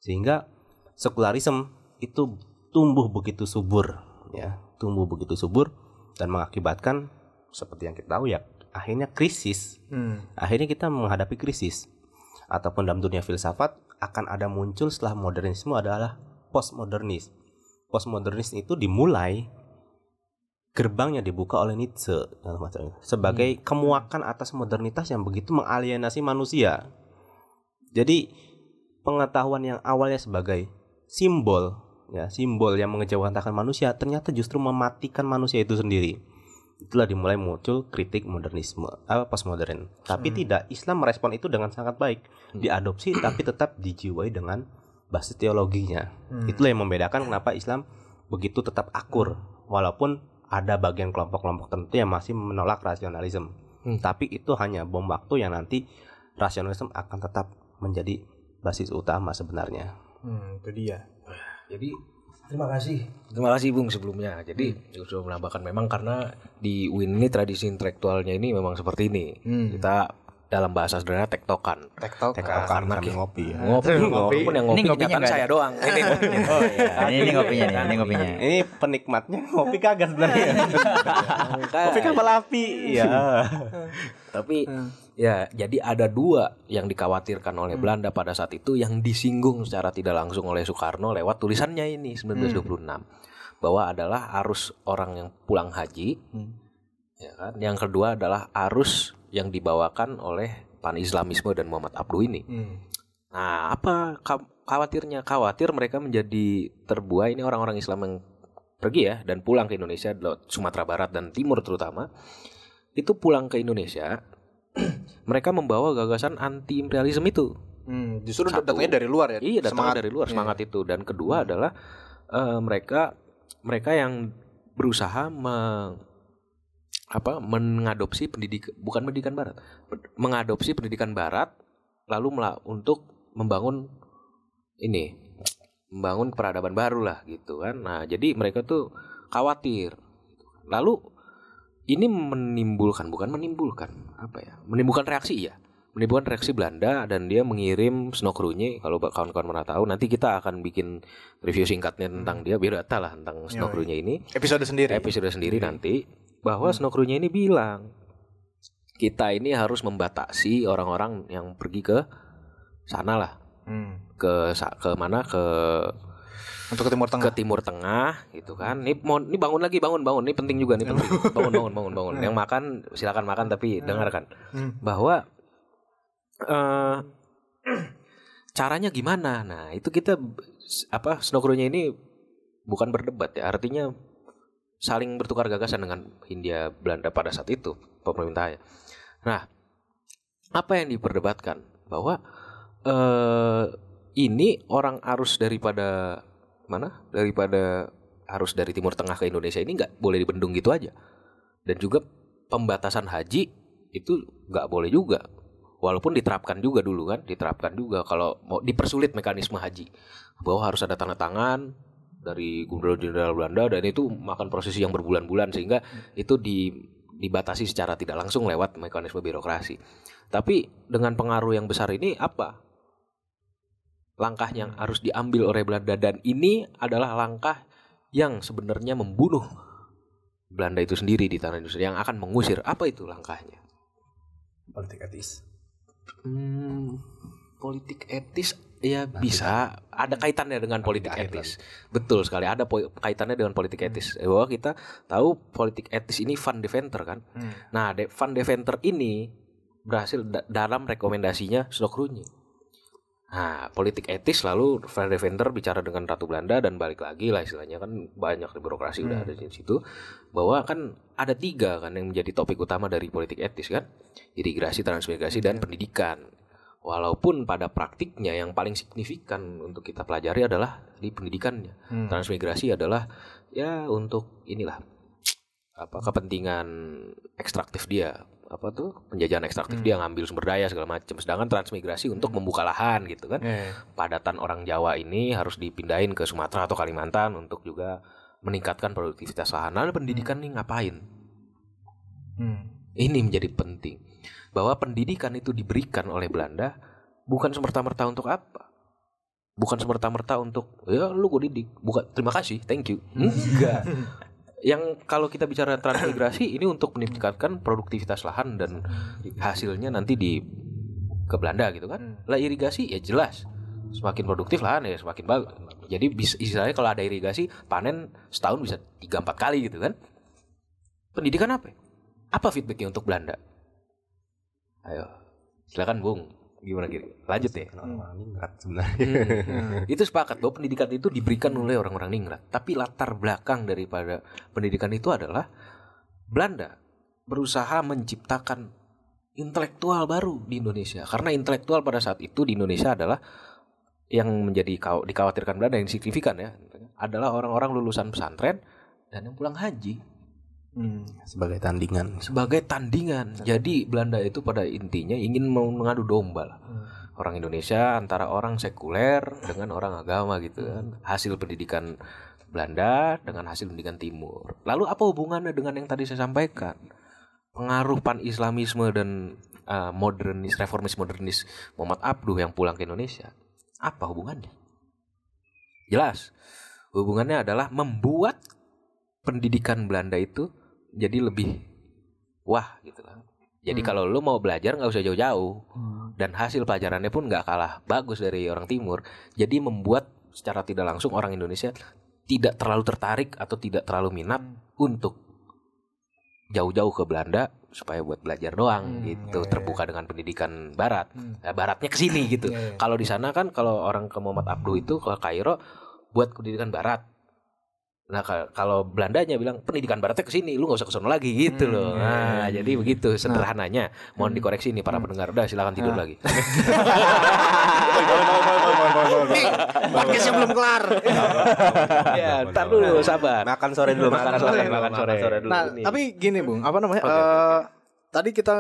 Sehingga sekularisme itu tumbuh begitu subur ya, tumbuh begitu subur dan mengakibatkan seperti yang kita tahu ya akhirnya krisis Hmm. akhirnya kita menghadapi krisis ataupun dalam dunia filsafat akan ada muncul setelah modernisme adalah postmodernis. Postmodernis itu dimulai gerbangnya dibuka oleh Nietzsche dalam macam sebagai kemuakan atas modernitas yang begitu mengalienasi manusia. Jadi pengetahuan yang awalnya sebagai simbol ya simbol yang mengejawantahkan manusia ternyata justru mematikan manusia itu sendiri. Itulah dimulai muncul kritik modernisme apa postmodern. Tapi tidak Islam merespon itu dengan sangat baik. Diadopsi tapi tetap dijiwai dengan basis teologinya. Hmm. itulah yang membedakan kenapa Islam begitu tetap akur. Walaupun ada bagian kelompok-kelompok tertentu yang masih menolak rasionalisme Hmm. tapi itu hanya bom waktu yang nanti rasionalisme akan tetap menjadi basis utama sebenarnya Hmm, itu dia. Jadi Terima kasih. Terima kasih Bung sebelumnya. Jadi sudah menambahkan memang karena di UIN ini tradisi intelektualnya ini memang seperti ini. Kita dalam bahasa sederhana tektokan. tektok Karena Karena ngopi ya. Ngopi, walaupun yang ngopi Ini ngopinya kenyataan saya ada. doang. Ini ngopinya. Oh iya. ini, ini ngopinya nih, ini ngopinya. Ini penikmatnya ngopi kagak sebenarnya. ngopi kapal api. Ya. Tapi ya jadi ada dua yang dikhawatirkan oleh Belanda pada saat itu yang disinggung secara tidak langsung oleh Soekarno lewat tulisannya ini 1926 bahwa adalah arus orang yang pulang haji ya kan yang kedua adalah arus yang dibawakan oleh pan Islamisme dan Muhammad Abduh ini nah apa kha- khawatirnya khawatir mereka menjadi terbuai ini orang-orang Islam yang pergi ya dan pulang ke Indonesia Sumatera Barat dan Timur terutama itu pulang ke Indonesia mereka membawa gagasan anti imperialisme itu Hmm, justru Satu. datangnya dari luar ya. Iya, datang Semangat. dari luar semangat itu. Dan kedua adalah eh, mereka mereka yang berusaha me- apa mengadopsi pendidik bukan pendidikan barat, mengadopsi pendidikan barat lalu mela- untuk membangun ini membangun peradaban baru lah gitu kan. Nah, jadi mereka tuh khawatir. Lalu ini menimbulkan bukan menimbulkan apa ya? Menimbulkan reaksi ya menimbulkan reaksi Belanda dan dia mengirim Snokrunye kalau kawan-kawan pernah tahu nanti kita akan bikin review singkatnya tentang dia biar data lah tentang Snokrunye ini Episode sendiri. episode sendiri nanti bahwa Snokrunye ini bilang kita ini harus membatasi orang-orang yang pergi ke sana lah Hmm. ke ke mana ke Untuk ke Timur Tengah. ke Timur Tengah gitu kan. Ini mau ini bangun lagi bangun bangun. Ini penting juga nih penting. Bangun bangun bangun bangun. Yang makan silakan makan tapi dengarkan Hmm. bahwa eh caranya gimana. Nah, itu kita apa Snowcrew-nya ini bukan berdebat ya. Artinya saling bertukar gagasan dengan Hindia Belanda pada saat itu pemerintahnya. Nah, apa yang diperdebatkan bahwa eh ini orang arus daripada mana? Daripada arus dari Timur Tengah ke Indonesia ini nggak boleh dibendung gitu aja. Dan juga pembatasan haji itu nggak boleh juga. Walaupun diterapkan juga dulu kan, diterapkan juga kalau mau dipersulit mekanisme haji bahwa harus ada tanda tangan dari Gubernur Jenderal Belanda dan itu makan prosesi yang berbulan-bulan sehingga itu di dibatasi secara tidak langsung lewat mekanisme birokrasi. Tapi dengan pengaruh yang besar ini apa? Langkah yang harus diambil oleh Belanda dan ini adalah langkah yang sebenarnya membunuh Belanda itu sendiri di tanah Indonesia yang akan mengusir. Apa itu langkahnya? Politik etis. Hmm, politik etis ya bisa ada kaitannya dengan politik Ada etis. Betul sekali ada kaitannya dengan politik etis. Eh, Bahwa kita tahu politik etis ini Van Deventer kan. Hmm. Nah, De- Van Deventer ini berhasil da- dalam rekomendasinya Stokroenje. Nah, politik etis lalu Van Deventer bicara dengan Ratu Belanda dan balik lagi lah istilahnya kan banyak di birokrasi udah ada di situ bahwa kan ada tiga kan yang menjadi topik utama dari politik etis kan imigrasi, transmigrasi dan pendidikan. Walaupun pada praktiknya yang paling signifikan untuk kita pelajari adalah di pendidikannya. Hmm. Transmigrasi adalah ya untuk inilah apa kepentingan ekstraktif dia. Apa tuh? Penjajahan ekstraktif dia ngambil sumber daya segala macam sedangkan transmigrasi untuk membuka lahan gitu kan. Iya, iya. padatan orang Jawa ini harus dipindahin ke Sumatera atau Kalimantan untuk juga meningkatkan produktivitas lahan. Lalu pendidikan nih ngapain? Hmm. ini menjadi penting bahwa pendidikan itu diberikan oleh Belanda bukan semerta-merta untuk apa? Bukan semerta-merta untuk ya lu gue didik. Bukan terima kasih thank you. Enggak. Yang kalau kita bicara transmigrasi ini untuk meningkatkan produktivitas lahan dan hasilnya nanti di ke Belanda gitu kan. Lah irigasi ya jelas. Semakin produktif lahan ya semakin bagus jadi bis- istilahnya kalau ada irigasi panen setahun bisa tiga empat kali gitu kan. Pendidikan apa ya? apa feedbacknya untuk Belanda ayo silakan Bung gimana kira lanjut ya Orang-orang ningrat sebenarnya. Hmm. itu sepakat bahwa pendidikan itu diberikan oleh orang-orang ningrat. Tapi latar belakang daripada pendidikan itu adalah Belanda berusaha menciptakan intelektual baru di Indonesia. Karena intelektual pada saat itu di Indonesia adalah yang menjadi dikhawatirkan Belanda yang signifikan ya adalah orang-orang lulusan pesantren dan yang pulang haji Hmm. Sebagai tandingan. sebagai tandingan. Jadi Belanda itu pada intinya ingin mengadu domba lah. orang Indonesia antara orang sekuler dengan orang agama gitu kan. Hasil pendidikan Belanda dengan hasil pendidikan Timur. Lalu apa hubungannya dengan yang tadi saya sampaikan? Pengaruh pan-Islamisme dan uh, modernis, reformis modernis Muhammad Abduh yang pulang ke Indonesia. Apa hubungannya? Jelas. Hubungannya adalah membuat pendidikan Belanda itu jadi lebih wah gitu lah. Jadi Hmm. kalau lu mau belajar nggak usah jauh-jauh dan hasil pelajarannya pun nggak kalah bagus dari orang timur. Jadi membuat secara tidak langsung orang Indonesia tidak terlalu tertarik atau tidak terlalu minat untuk jauh-jauh ke Belanda supaya buat belajar doang Hmm, gitu iya, iya. terbuka dengan pendidikan Barat Hmm. Nah, Baratnya ke sini gitu kalau di sana kan kalau orang ke Muhammad Abduh itu ke Kairo buat pendidikan Barat nah ka- kalau Belandanya bilang pendidikan Baratnya ke sini lu nggak usah ke sono lagi gitu Hmm, loh iya, nah jadi begitu sederhananya mohon Hmm. dikoreksi nih para pendengar udah silakan tidur Nah. lagi Podcastnya belum kelar. ya ntar dulu sabar Makan sore dulu, Makan makan sore, sore, makan sore. dulu. Nah, Ini. tapi gini, Bung, apa namanya? Oke, oke, eh, Tadi kita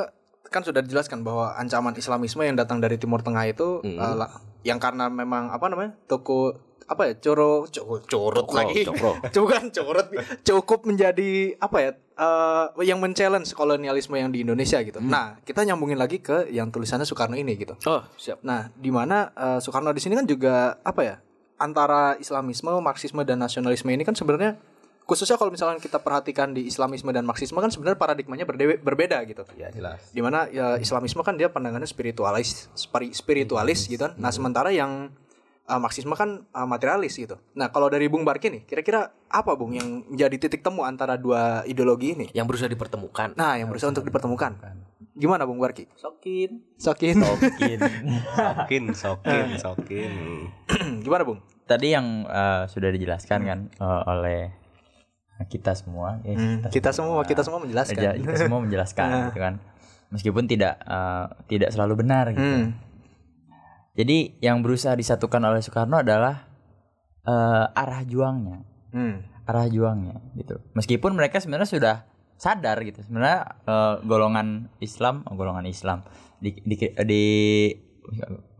kan sudah dijelaskan bahwa ancaman Islamisme yang datang dari Timur Tengah itu Mm. eh, lah- yang karena memang apa namanya? toko apa ya? Coro co- curut Cokro, lagi. cokro. Bukan curut cukup menjadi apa ya? eh, yang men-challenge kolonialisme yang di Indonesia gitu. Nah, kita nyambungin lagi ke yang tulisannya Soekarno ini gitu. oh siap Nah, di mana eh, Soekarno di sini kan juga apa ya? Antara Islamisme, Marxisme dan nasionalisme ini kan sebenarnya khususnya kalau misalnya kita perhatikan di Islamisme dan Marxisme kan sebenarnya paradigmanya berdewe- berbeda gitu. Ya jelas. Di mana ya, Islamisme kan dia pandangannya spiritualis, spiri- spiritualis gitu kan. Nah, sementara yang eh, Marxisme kan eh, materialis gitu. Nah, kalau dari Bung Barki nih, kira-kira apa Bung yang menjadi titik temu antara dua ideologi ini? yang berusaha dipertemukan Nah, yang berusaha untuk dipertemukan. Gimana Bung Barki? sokin Sokin. Mungkin. Sokin, sokin, sokin. Gimana Bung? Tadi yang eh, sudah dijelaskan kan eh, oleh kita semua, ya, Hmm, kita semua kita semua menjelaskan. Kita semua menjelaskan gitu kan. Meskipun tidak eh, tidak selalu benar gitu. Hmm. Jadi yang berusaha disatukan oleh Soekarno adalah eh, arah juangnya, Hmm. arah juangnya gitu. Meskipun mereka sebenarnya sudah sadar gitu. Sebenarnya eh, golongan Islam, oh, golongan Islam di, di, di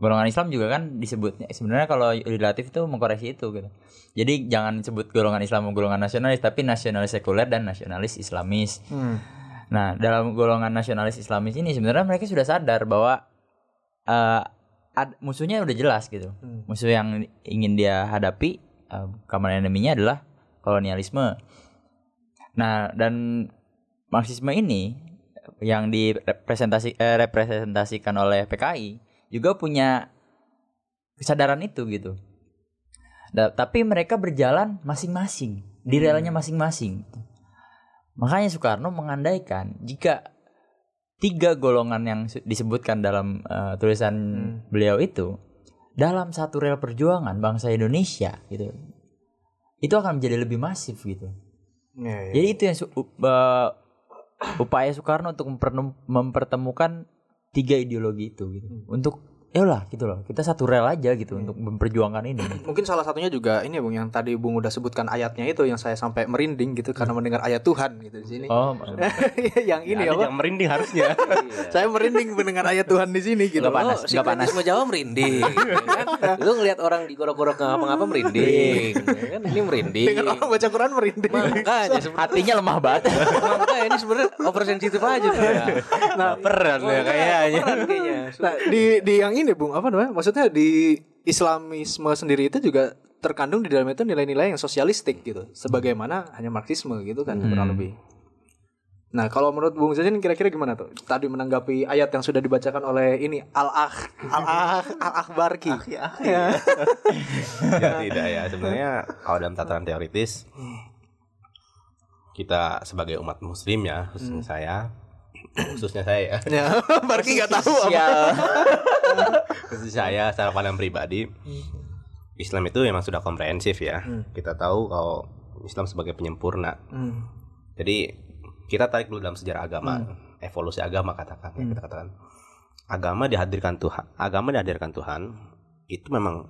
golongan Islam juga kan disebutnya sebenarnya kalau relatif itu mengkoreksi itu gitu. Jadi jangan sebut golongan Islam golongan nasionalis tapi nasionalis sekuler dan nasionalis Islamis. Hmm. Nah, dalam golongan nasionalis Islamis ini sebenarnya mereka sudah sadar bahwa eh, ad- musuhnya udah jelas gitu. Hmm. Musuh yang ingin dia hadapi uh, common enemy-nya adalah kolonialisme. Nah, dan Marxisme ini yang direpresentasi eh, representasikan oleh PKI juga punya kesadaran itu gitu. Da- tapi mereka berjalan masing-masing di relanya masing-masing. Makanya Soekarno mengandaikan jika tiga golongan yang disebutkan dalam eh, tulisan Hmm. beliau itu dalam satu rel perjuangan bangsa Indonesia gitu itu akan menjadi lebih masif gitu. Ya, ya. Jadi itu yang eh, upaya Soekarno untuk mempertemukan tiga ideologi itu gitu. Untuk ya lah gitu loh. Kita satu rel aja gitu untuk memperjuangkan ini. Mungkin salah satunya juga ini ya, Bung yang tadi Bung udah sebutkan ayatnya itu yang saya sampai merinding gitu karena mendengar ayat Tuhan gitu di sini. Oh, yang ini Ini apa? yang merinding harusnya. Saya merinding mendengar ayat Tuhan di sini gitu. Nggak panas, Oh, nggak panas. sinkronisme Jawa merinding. kan? Lu ngelihat orang digorok-gorok nggak ngapa-ngapa merinding. kan ini merinding. Dengar orang baca Quran merinding. Makanya hatinya lemah banget. makanya ini sebenarnya oversensitif aja tuh ya. Nah, Peran ya kayaknya. Kayaknya. nah di di yang ini Bung apa namanya? Maksudnya di Islamisme sendiri itu juga terkandung di dalam itu nilai-nilai yang sosialistik gitu. Sebagaimana hanya Marxisme gitu kan kurang lebih. Nah, kalau menurut Bung Zain kira-kira gimana tuh? Tadi menanggapi ayat yang sudah dibacakan oleh ini Al-Akh Al-Akh Al-Akhbarki. ya tidak ya sebenarnya kalau dalam tataran teoritis kita sebagai umat muslim ya khususnya saya khususnya saya ya. Ya, Barki nggak tahu apa. khususnya saya secara pandang pribadi Islam itu memang sudah komprehensif ya. Kita tahu kalau Islam sebagai penyempurna. Hmm. jadi kita tarik dulu dalam sejarah agama. Evolusi agama katakan ya, kita katakan. Agama dihadirkan Tuhan agama dihadirkan Tuhan itu memang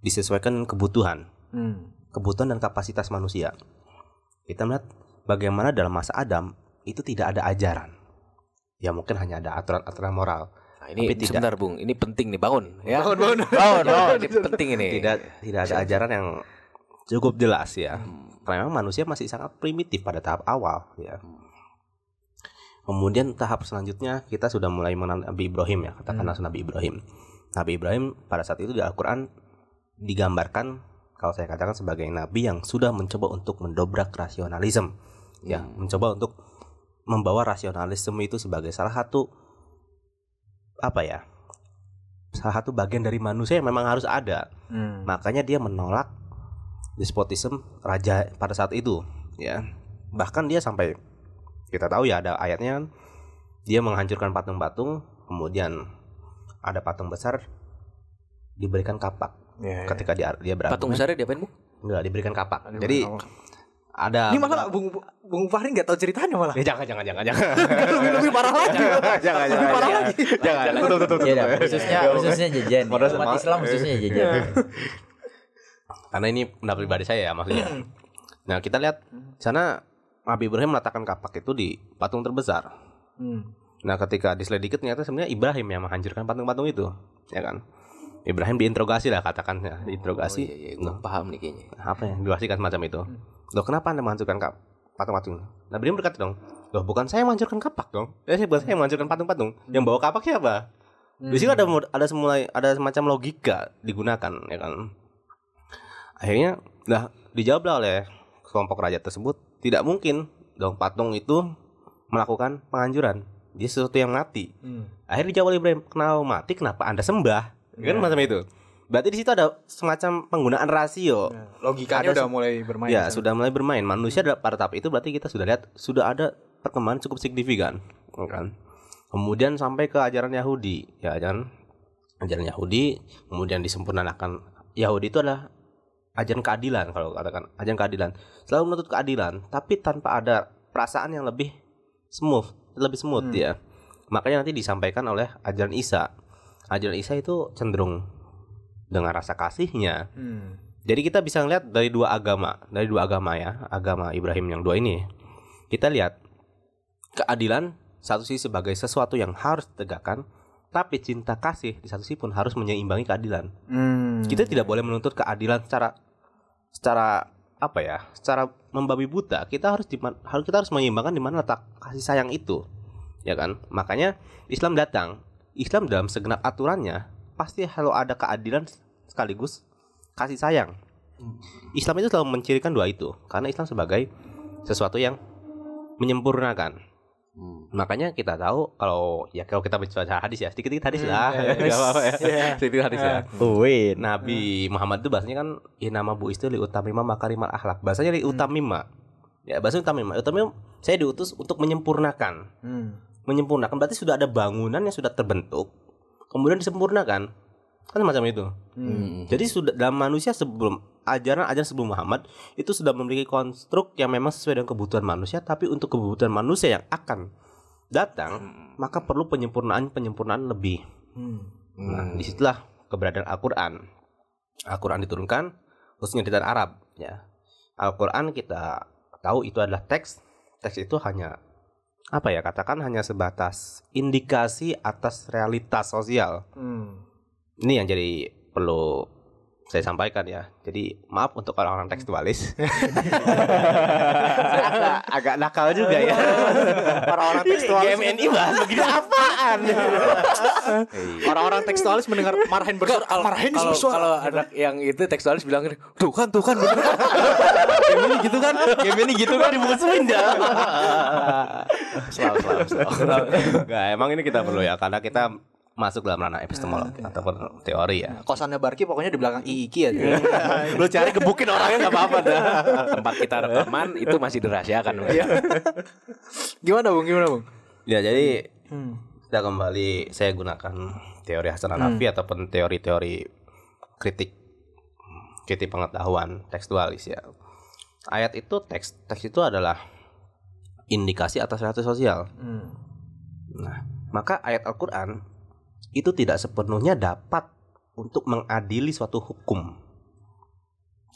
disesuaikan kebutuhan. Hmm. kebutuhan dan kapasitas manusia. Kita melihat bagaimana dalam masa Adam itu tidak ada ajaran. Ya mungkin hanya ada aturan-aturan moral. Nah, ini Tapi tidak. sebentar Bung, ini penting nih bangun ya. Bangun, bangun. bangun, bangun. Ini penting ini. Tidak tidak ada ajaran yang cukup jelas ya. Karena memang manusia masih sangat primitif pada tahap awal ya. Kemudian tahap selanjutnya kita sudah mulai mengenal Nabi Ibrahim ya, katakanlah Nabi Ibrahim. Nabi Ibrahim pada saat itu di Al-Qur'an digambarkan kalau saya katakan sebagai nabi yang sudah mencoba untuk mendobrak rasionalisme. Ya, mencoba untuk membawa rasionalisme itu sebagai salah satu apa ya? Salah satu bagian dari manusia yang memang harus ada. Hmm. Makanya dia menolak despotisme raja pada saat itu, ya. Bahkan dia sampai kita tahu ya ada ayatnya kan dia menghancurkan patung-patung, kemudian ada patung besar diberikan kapak Ya, ya. ketika dia dia. Patung besarnya diapain Bung? Enggak diberikan kapak. Aduh, Jadi. Ada Ini malah Bung Bung Fahri nggak tahu ceritanya malah. Ya, jangan jangan jangan jangan. lebih, lebih parah lagi. jangan lebih parah jangan. lagi. Jangan. Tuh, tuh, tuh, tuh. Iya khususnya khususnya jajan. Modal Umat sama- Islam khususnya jajan. Karena ini pendapat pribadi saya ya maksudnya. Nah, kita lihat sana Nabi Ibrahim meletakkan kapak itu di patung terbesar. Hmm. Nah, ketika diselidiki ternyata sebenarnya Ibrahim yang menghancurkan patung-patung itu, ya kan? Ibrahim diinterogasi lah katakan ya, diinterogasi. Oh, iya, iya, paham nih kayaknya. Apa ya? Dijelaskan semacam itu. Loh, kenapa Anda menghancurkan kap patung-patung? Nabi Ibrahim berkata dong, "Loh, bukan saya yang menghancurkan kapak dong. Ya, saya bukan saya yang menghancurkan patung-patung. Yang bawa kapak siapa?" Di situ ada mod- ada semulai ada semacam logika digunakan, ya kan? Akhirnya, lah dijawablah oleh kelompok raja tersebut, tidak mungkin dong patung itu melakukan penghancuran. Dia sesuatu yang mati. Hmm. Akhirnya dijawab oleh Ibrahim, kenapa mati? Kenapa anda sembah? Kan macam itu. Berarti di situ ada semacam penggunaan rasio. Ya, Logikanya Ada udah mulai bermain. ya sana. sudah mulai bermain. Manusia adalah pada tahap itu berarti kita sudah lihat sudah ada perkembangan cukup signifikan, kan? Kemudian sampai ke ajaran Yahudi, ya ajaran ajaran Yahudi, kemudian disempurnakan. Yahudi itu adalah ajaran keadilan kalau katakan ajaran keadilan. Selalu menuntut keadilan, tapi tanpa ada perasaan yang lebih smooth, lebih smooth ya. Makanya nanti disampaikan oleh ajaran Isa. Ajaran Isa itu cenderung dengan rasa kasihnya, Hmm. jadi kita bisa ngeliat dari dua agama, dari dua agama ya, agama Ibrahim yang dua ini. Kita lihat keadilan satu sisi sebagai sesuatu yang harus ditegakkan, tapi cinta kasih di satu sisi pun harus menyeimbangi keadilan. Hmm. Kita tidak boleh menuntut keadilan secara secara apa ya? Secara membabi buta. Kita harus di harus kita harus menyeimbangkan di mana letak kasih sayang itu. Ya kan? Makanya Islam datang. Islam dalam segenap aturannya pasti kalau ada keadilan sekaligus kasih sayang. Islam itu selalu mencirikan dua itu karena Islam sebagai sesuatu yang menyempurnakan. Makanya kita tahu kalau ya kalau kita baca hadis ya sedikit-sedikit hadis lah. Ya. Sedikit hadis ya. Wait. Nabi Muhammad itu bahasanya kan ya nama bu istri utamima makarimal akhlak. Bahasanya li utamima. Ya bahasa utamima. Utamima saya diutus untuk menyempurnakan. Hmm. Menyempurnakan berarti sudah ada bangunan yang sudah terbentuk. Kemudian disempurnakan. Kan macam itu. Hmm. Jadi sudah dalam manusia sebelum ajaran-ajaran sebelum Muhammad itu sudah memiliki konstruk yang memang sesuai dengan kebutuhan manusia tapi untuk kebutuhan manusia yang akan datang maka perlu penyempurnaan-penyempurnaan lebih. Hmm. Nah, di situlah keberadaan Al-Quran. Al-Quran diturunkan khususnya di tanah Arab. Ya, Al-Quran kita tahu itu adalah teks. Teks itu hanya apa ya? Katakan hanya sebatas indikasi atas realitas sosial. Hmm. Ini yang jadi perlu saya sampaikan ya. Jadi maaf untuk orang-orang tekstualis. Saya agak, agak nakal juga ya. Orang-orang tekstualis GMNI bahas begini apaan? Orang-orang tekstualis mendengar marahin bersuara. Kalau marahin kalau, bersuara. kalau anak yang itu tekstualis bilang tuh kan tuh kan ini gitu kan. Game ini gitu kan dimusuhin dah. selalu, selalu, selalu. Emang ini kita perlu ya karena kita masuk dalam ranah epistemologi ataupun teori ya. Kosannya Barki pokoknya di belakang Iiki ya. Lu cari gebukin orangnya nggak apa-apa dah. Tempat kita rekaman itu masih dirahasiakan. Gimana Bung? Gimana Bung? Ya jadi Hmm. kita kembali saya gunakan teori Hasan Hanafi ataupun teori-teori kritik kritik pengetahuan tekstualis ya. Ayat itu teks teks itu adalah indikasi atas realitas sosial. Hmm. Nah, maka ayat Al-Qur'an itu tidak sepenuhnya dapat untuk mengadili suatu hukum.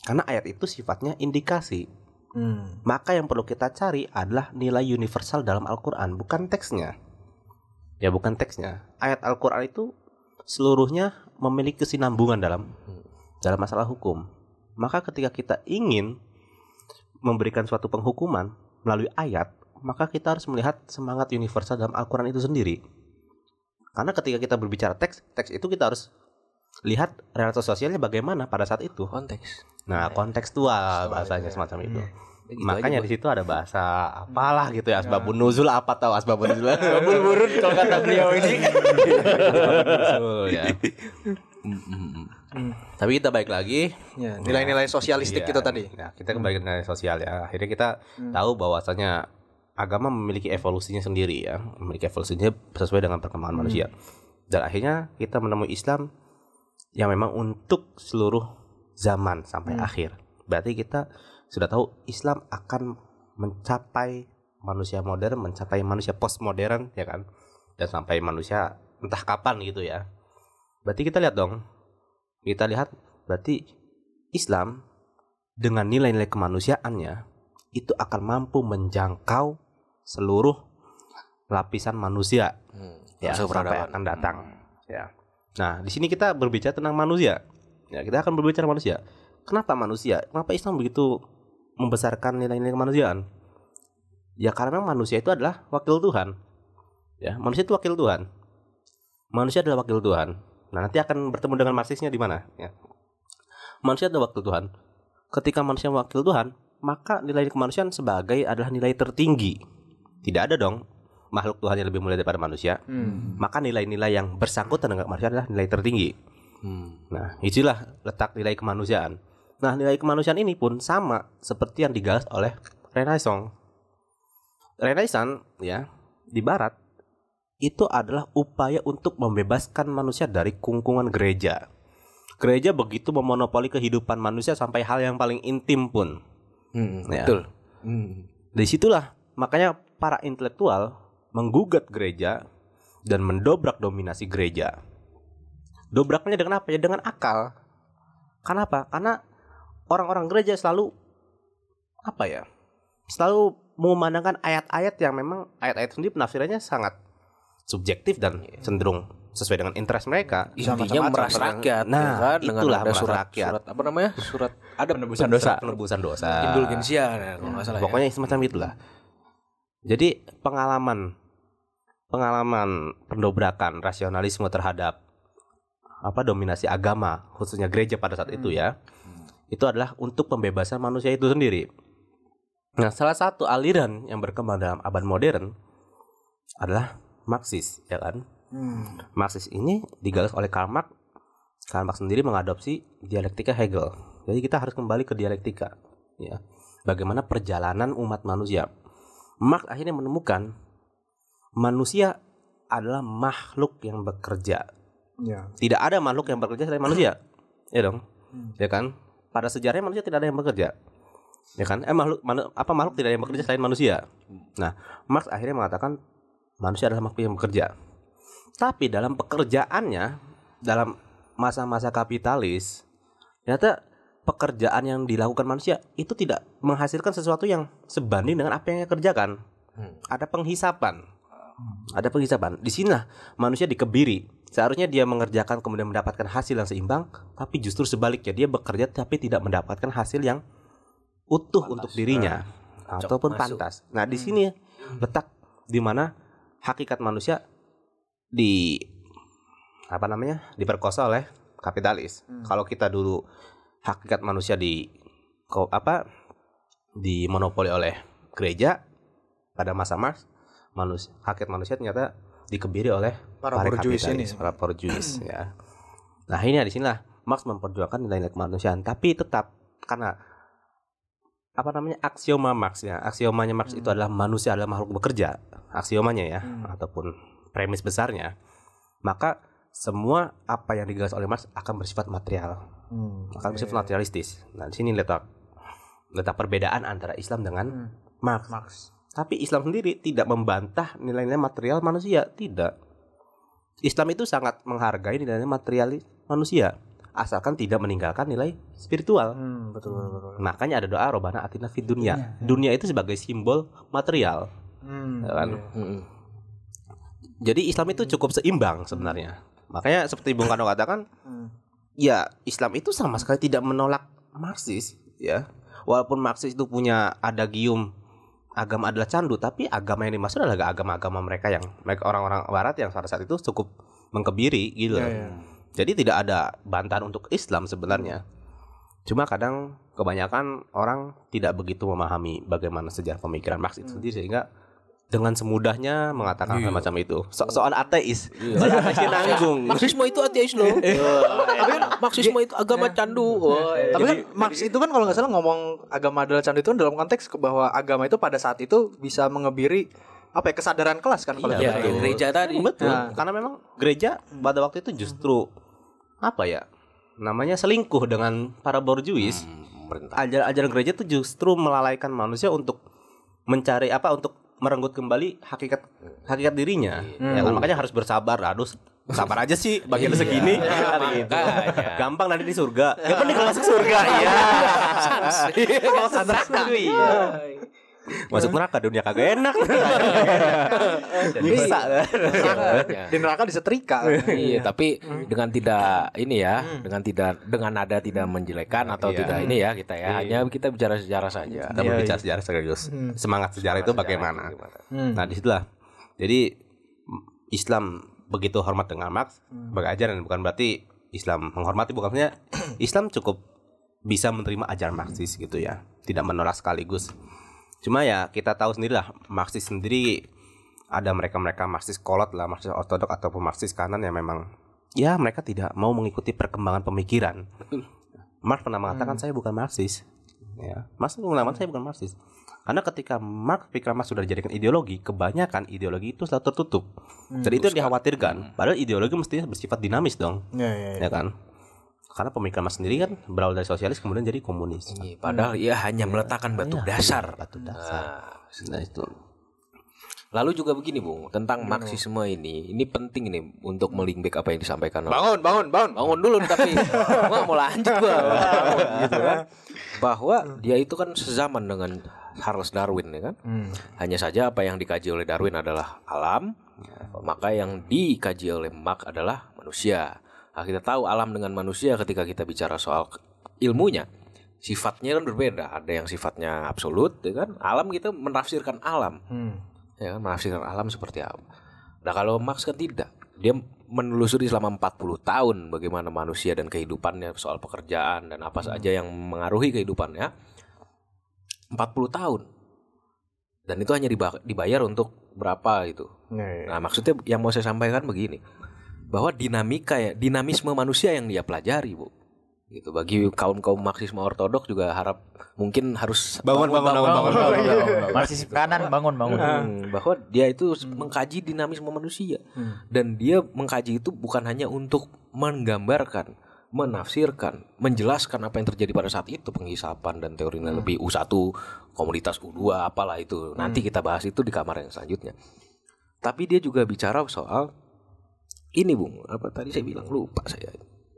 Karena ayat itu sifatnya indikasi. Hmm. Maka yang perlu kita cari adalah nilai universal dalam Al-Qur'an, bukan teksnya. Ya bukan teksnya. Ayat Al-Qur'an itu seluruhnya memiliki kesinambungan dalam dalam masalah hukum. Maka ketika kita ingin memberikan suatu penghukuman melalui ayat, maka kita harus melihat semangat universal dalam Al-Qur'an itu sendiri. Karena ketika kita berbicara teks, teks itu kita harus lihat realitas sosialnya bagaimana pada saat itu. konteks Nah, kontekstual bahasanya semacam itu. gitu Makanya di situ ada bahasa apalah gitu ya asbabun nuzul apa tahu asbabun nuzul. Kabul burun kalau kata beliau ini. Nuzul, ya. Tapi kita baik lagi Ya, nilai-nilai sosialistik Iya, itu tadi. Nah, kita kembali ke nilai sosial ya. Akhirnya kita tahu bahwasanya agama memiliki evolusinya sendiri ya, memiliki evolusinya sesuai dengan perkembangan manusia. Dan akhirnya kita menemui Islam yang memang untuk seluruh zaman sampai akhir. Berarti kita sudah tahu Islam akan mencapai manusia modern, mencapai manusia postmodern ya kan. Dan sampai manusia entah kapan gitu ya. Berarti kita lihat dong. Kita lihat berarti Islam dengan nilai-nilai kemanusiaannya itu akan mampu menjangkau seluruh lapisan manusia ya Fase sampai akan datang ya. Nah, di sini kita berbicara tentang manusia. Ya, kita akan berbicara manusia. Kenapa manusia? Kenapa Islam begitu membesarkan nilai-nilai kemanusiaan? Ya karena manusia itu adalah wakil Tuhan. Ya, manusia itu wakil Tuhan. Manusia adalah wakil Tuhan. Nah, nanti akan bertemu dengan Marxisnya di mana? Ya. Manusia adalah wakil Tuhan. Ketika manusia wakil Tuhan, maka nilai kemanusiaan sebagai adalah nilai tertinggi. Tidak ada dong makhluk Tuhan yang lebih mulia daripada manusia. Hmm. Maka nilai-nilai yang bersangkutan dengan manusia adalah nilai tertinggi. Hmm. Nah, itulah letak nilai kemanusiaan. Nah, nilai kemanusiaan ini pun sama seperti yang digagas oleh Renaissance. Renaissance ya di barat itu adalah upaya untuk membebaskan manusia dari kungkungan gereja. Gereja begitu memonopoli kehidupan manusia sampai hal yang paling intim pun. Hmm, Ya. betul Hmm. Dari situlah makanya para intelektual menggugat gereja dan mendobrak dominasi gereja. Dobraknya dengan apa ya? Dengan akal. Kenapa? Karena orang-orang gereja selalu apa ya? Selalu memandangkan ayat-ayat yang memang ayat-ayat sendiri penafsirannya sangat subjektif dan cenderung sesuai dengan interest mereka. intinya meras rakyat Nah, ya kan? dengan itulah meras surat, rakyat. surat apa namanya surat ada Penebusan dosa. Penebusan dosa. indulgensia ya, kalau nggak salah ya. Pokoknya semacam itulah. Jadi pengalaman pengalaman pendobrakan rasionalisme terhadap apa dominasi agama khususnya gereja pada saat itu ya. Itu adalah untuk pembebasan manusia itu sendiri. Nah, salah satu aliran yang berkembang dalam abad modern adalah Marxis, ya kan? Hmm. Marxis ini digagas oleh Karl Marx. Karl Marx sendiri mengadopsi dialektika Hegel. Jadi kita harus kembali ke dialektika, ya. Bagaimana perjalanan umat manusia. Marx akhirnya menemukan manusia adalah makhluk yang bekerja. Ya. Tidak ada makhluk yang bekerja selain manusia. Ya dong. Ya kan? Pada sejarahnya manusia tidak ada yang bekerja. Ya kan? Eh makhluk manu- apa makhluk tidak ada yang bekerja selain manusia. Nah, Marx akhirnya mengatakan manusia adalah makhluk yang bekerja. Tapi dalam pekerjaannya dalam masa-masa kapitalis ternyata pekerjaan yang dilakukan manusia itu tidak menghasilkan sesuatu yang sebanding dengan apa yang dia kerjakan. Ada penghisapan. Ada penghisapan. Di sinilah manusia dikebiri. Seharusnya dia mengerjakan kemudian mendapatkan hasil yang seimbang, tapi justru sebaliknya dia bekerja tapi tidak mendapatkan hasil yang utuh untuk dirinya ataupun masuk. pantas. Nah, di sini letak di mana hakikat manusia di apa namanya? diperkosa oleh kapitalis. Kalau kita dulu hakikat manusia di apa dimonopoli oleh gereja pada masa Marx, manusia hakikat manusia ternyata dikebiri oleh Para kapitalis, ini. para borjuis ya. Nah, ini di sinilah Marx memperjuangkan nilai-nilai kemanusiaan, tapi tetap karena apa namanya aksioma Marx ya. Aksiomanya Marx itu adalah manusia adalah makhluk bekerja. Aksiomanya ya ataupun premis besarnya. Maka semua apa yang digagas oleh Marx akan bersifat material, Hmm. akan bersifat materialistis. Nah, di sini letak letak perbedaan antara Islam dengan Marx. Marx. Tapi Islam sendiri tidak membantah nilai-nilai material manusia, tidak. Islam itu sangat menghargai nilai-nilai material manusia, asalkan tidak meninggalkan nilai spiritual. Hmm, betul, betul, betul. Makanya ada doa robana atina fid dunya. Dunia itu sebagai simbol material, Hmm. ya kan? Mm-mm. Jadi Islam itu cukup seimbang sebenarnya. Makanya seperti Bung Karno katakan, ya Islam itu sama sekali tidak menolak Marxis, ya. Walaupun Marxis itu punya adagium agama adalah candu, tapi agama yang dimaksud adalah agama-agama mereka yang mereka orang-orang Barat yang pada saat itu cukup mengkebiri gitu. loh. Jadi tidak ada bantahan untuk Islam sebenarnya. Cuma kadang kebanyakan orang tidak begitu memahami bagaimana sejarah pemikiran Marx itu sendiri sehingga dengan semudahnya mengatakan hal macam itu. So soal ateis, soal ateisnya nanggung. Marxisme itu ateis loh. Tapi kan Marxisme itu agama candu. Oh, iya. Tapi kan Marx itu kan kalau nggak salah ngomong agama adalah candu itu kan dalam konteks bahwa agama itu pada saat itu bisa mengebiri apa ya kesadaran kelas kan kalau Ya, kita- yang gereja tadi. Betul. Nah. Karena memang gereja pada waktu itu justru apa ya? Namanya selingkuh dengan para borjuis. Pemerintah. Ajaran-ajaran gereja itu justru melalaikan manusia untuk mencari apa untuk merenggut kembali hakikat hakikat dirinya. Ya kan? makanya harus bersabar. Aduh, sabar aja sih bagian segini. Kan gitu. makanya. Gampang nanti di surga. Yang penting kalau masuk surga iya. Kalau neraka iya. Masuk neraka dunia kagak enak. Bisa. Makanya. di neraka disetrika. Iya, tapi dengan tidak ini ya, dengan tidak dengan nada tidak menjelekan atau Iya. tidak ini ya kita ya, hanya kita bicara sejarah saja. Kita berbicara sejarah serius. Semangat sejarah itu bagaimana? Nah, di situlah. Jadi Islam begitu hormat dengan Marx sebagai ajaran bukan berarti Islam menghormati bukan maksudnya Islam cukup bisa menerima ajaran Marxis gitu ya, tidak menolak sekaligus. Cuma ya kita tahu sendirilah Marxis sendiri ada mereka-mereka Marxis kolot lah, Marxis ortodok ataupun Marxis kanan yang memang ya mereka tidak mau mengikuti perkembangan pemikiran. Marx pernah mengatakan saya bukan Marxis. Ya, Marx mengatakan saya bukan Marxis. Karena ketika Marx pikiran Marx sudah dijadikan ideologi, kebanyakan ideologi itu selalu tertutup. Jadi itu yang dikhawatirkan. Padahal ideologi mestinya bersifat dinamis dong, Ya, ya, ya. ya kan? Karena pemikiran Marx sendiri kan berawal dari sosialis kemudian jadi komunis. Iya, padahal ia hanya meletakkan batu dasar. Batu dasar. Nah, itu. Lalu juga begini, Bung, tentang marxisme ini. Ini penting ini untuk melingback apa yang disampaikan oleh Bangun, bangun, bangun. bangun dulu nih, tapi gua mau lanjut gua Bangun, gitu kan bahwa dia itu kan sezaman dengan Charles Darwin ya kan hanya saja apa yang dikaji oleh Darwin adalah alam maka yang dikaji oleh Marx adalah manusia kita tahu alam dengan manusia ketika kita bicara soal ilmunya sifatnya kan berbeda ada yang sifatnya absolut ya kan alam kita menafsirkan alam ya kan menafsirkan alam seperti apa. Nah kalau Marx kan tidak, dia menelusuri selama 40 tahun bagaimana manusia dan kehidupannya soal pekerjaan dan apa saja yang mengaruhi kehidupannya. 40 tahun. Dan itu hanya diba- dibayar untuk berapa itu. Ya, ya. Nah maksudnya yang mau saya sampaikan begini, bahwa dinamika ya, dinamisme manusia yang dia pelajari bu. Gitu bagi kaum kaum marxisme ortodok juga harap mungkin harus Bangun, bangun, bangun, bangun, bangun. Marxis kanan bangun bangun. Hmm, bahwa dia itu mengkaji dinamisme manusia dan dia mengkaji itu bukan hanya untuk menggambarkan, menafsirkan, menjelaskan apa yang terjadi pada saat itu penghisapan dan teori lebih U1, komunitas U2 apalah itu. Nanti kita bahas itu di kamar yang selanjutnya. Tapi dia juga bicara soal ini Bung, apa tadi saya bilang lupa saya.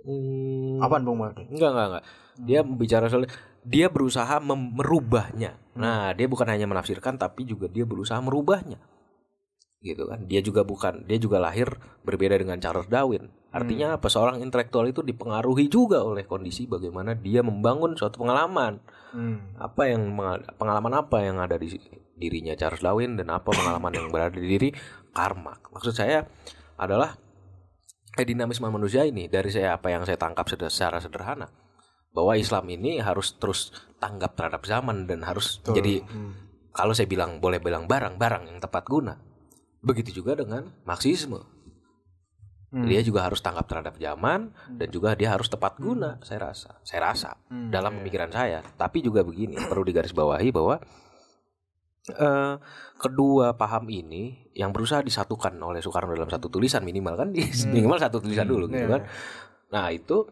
Hmm, Apaan Bung Mal? Enggak, enggak, enggak. Dia bicara soal dia berusaha merubahnya. Nah, dia bukan hanya menafsirkan tapi juga dia berusaha merubahnya. Gitu kan. Dia juga bukan, dia juga lahir berbeda dengan Charles Darwin. Artinya apa? Seorang intelektual itu dipengaruhi juga oleh kondisi bagaimana dia membangun suatu pengalaman. Hmm. Apa yang pengalaman apa yang ada di dirinya Charles Darwin dan apa pengalaman yang berada di diri Karma. Maksud saya adalah eh, dinamisme manusia ini dari saya apa yang saya tangkap secara sederhana bahwa Islam ini harus terus tanggap terhadap zaman dan harus jadi kalau saya bilang boleh bilang barang-barang yang tepat guna. Begitu juga dengan Marxisme. Dia juga harus tanggap terhadap zaman dan juga dia harus tepat guna saya rasa. Saya rasa dalam pemikiran saya. Tapi juga begini perlu digarisbawahi bahwa eh, kedua paham ini yang berusaha disatukan oleh Soekarno dalam satu tulisan minimal kan di- minimal satu tulisan dulu gitu Iya. kan. Nah itu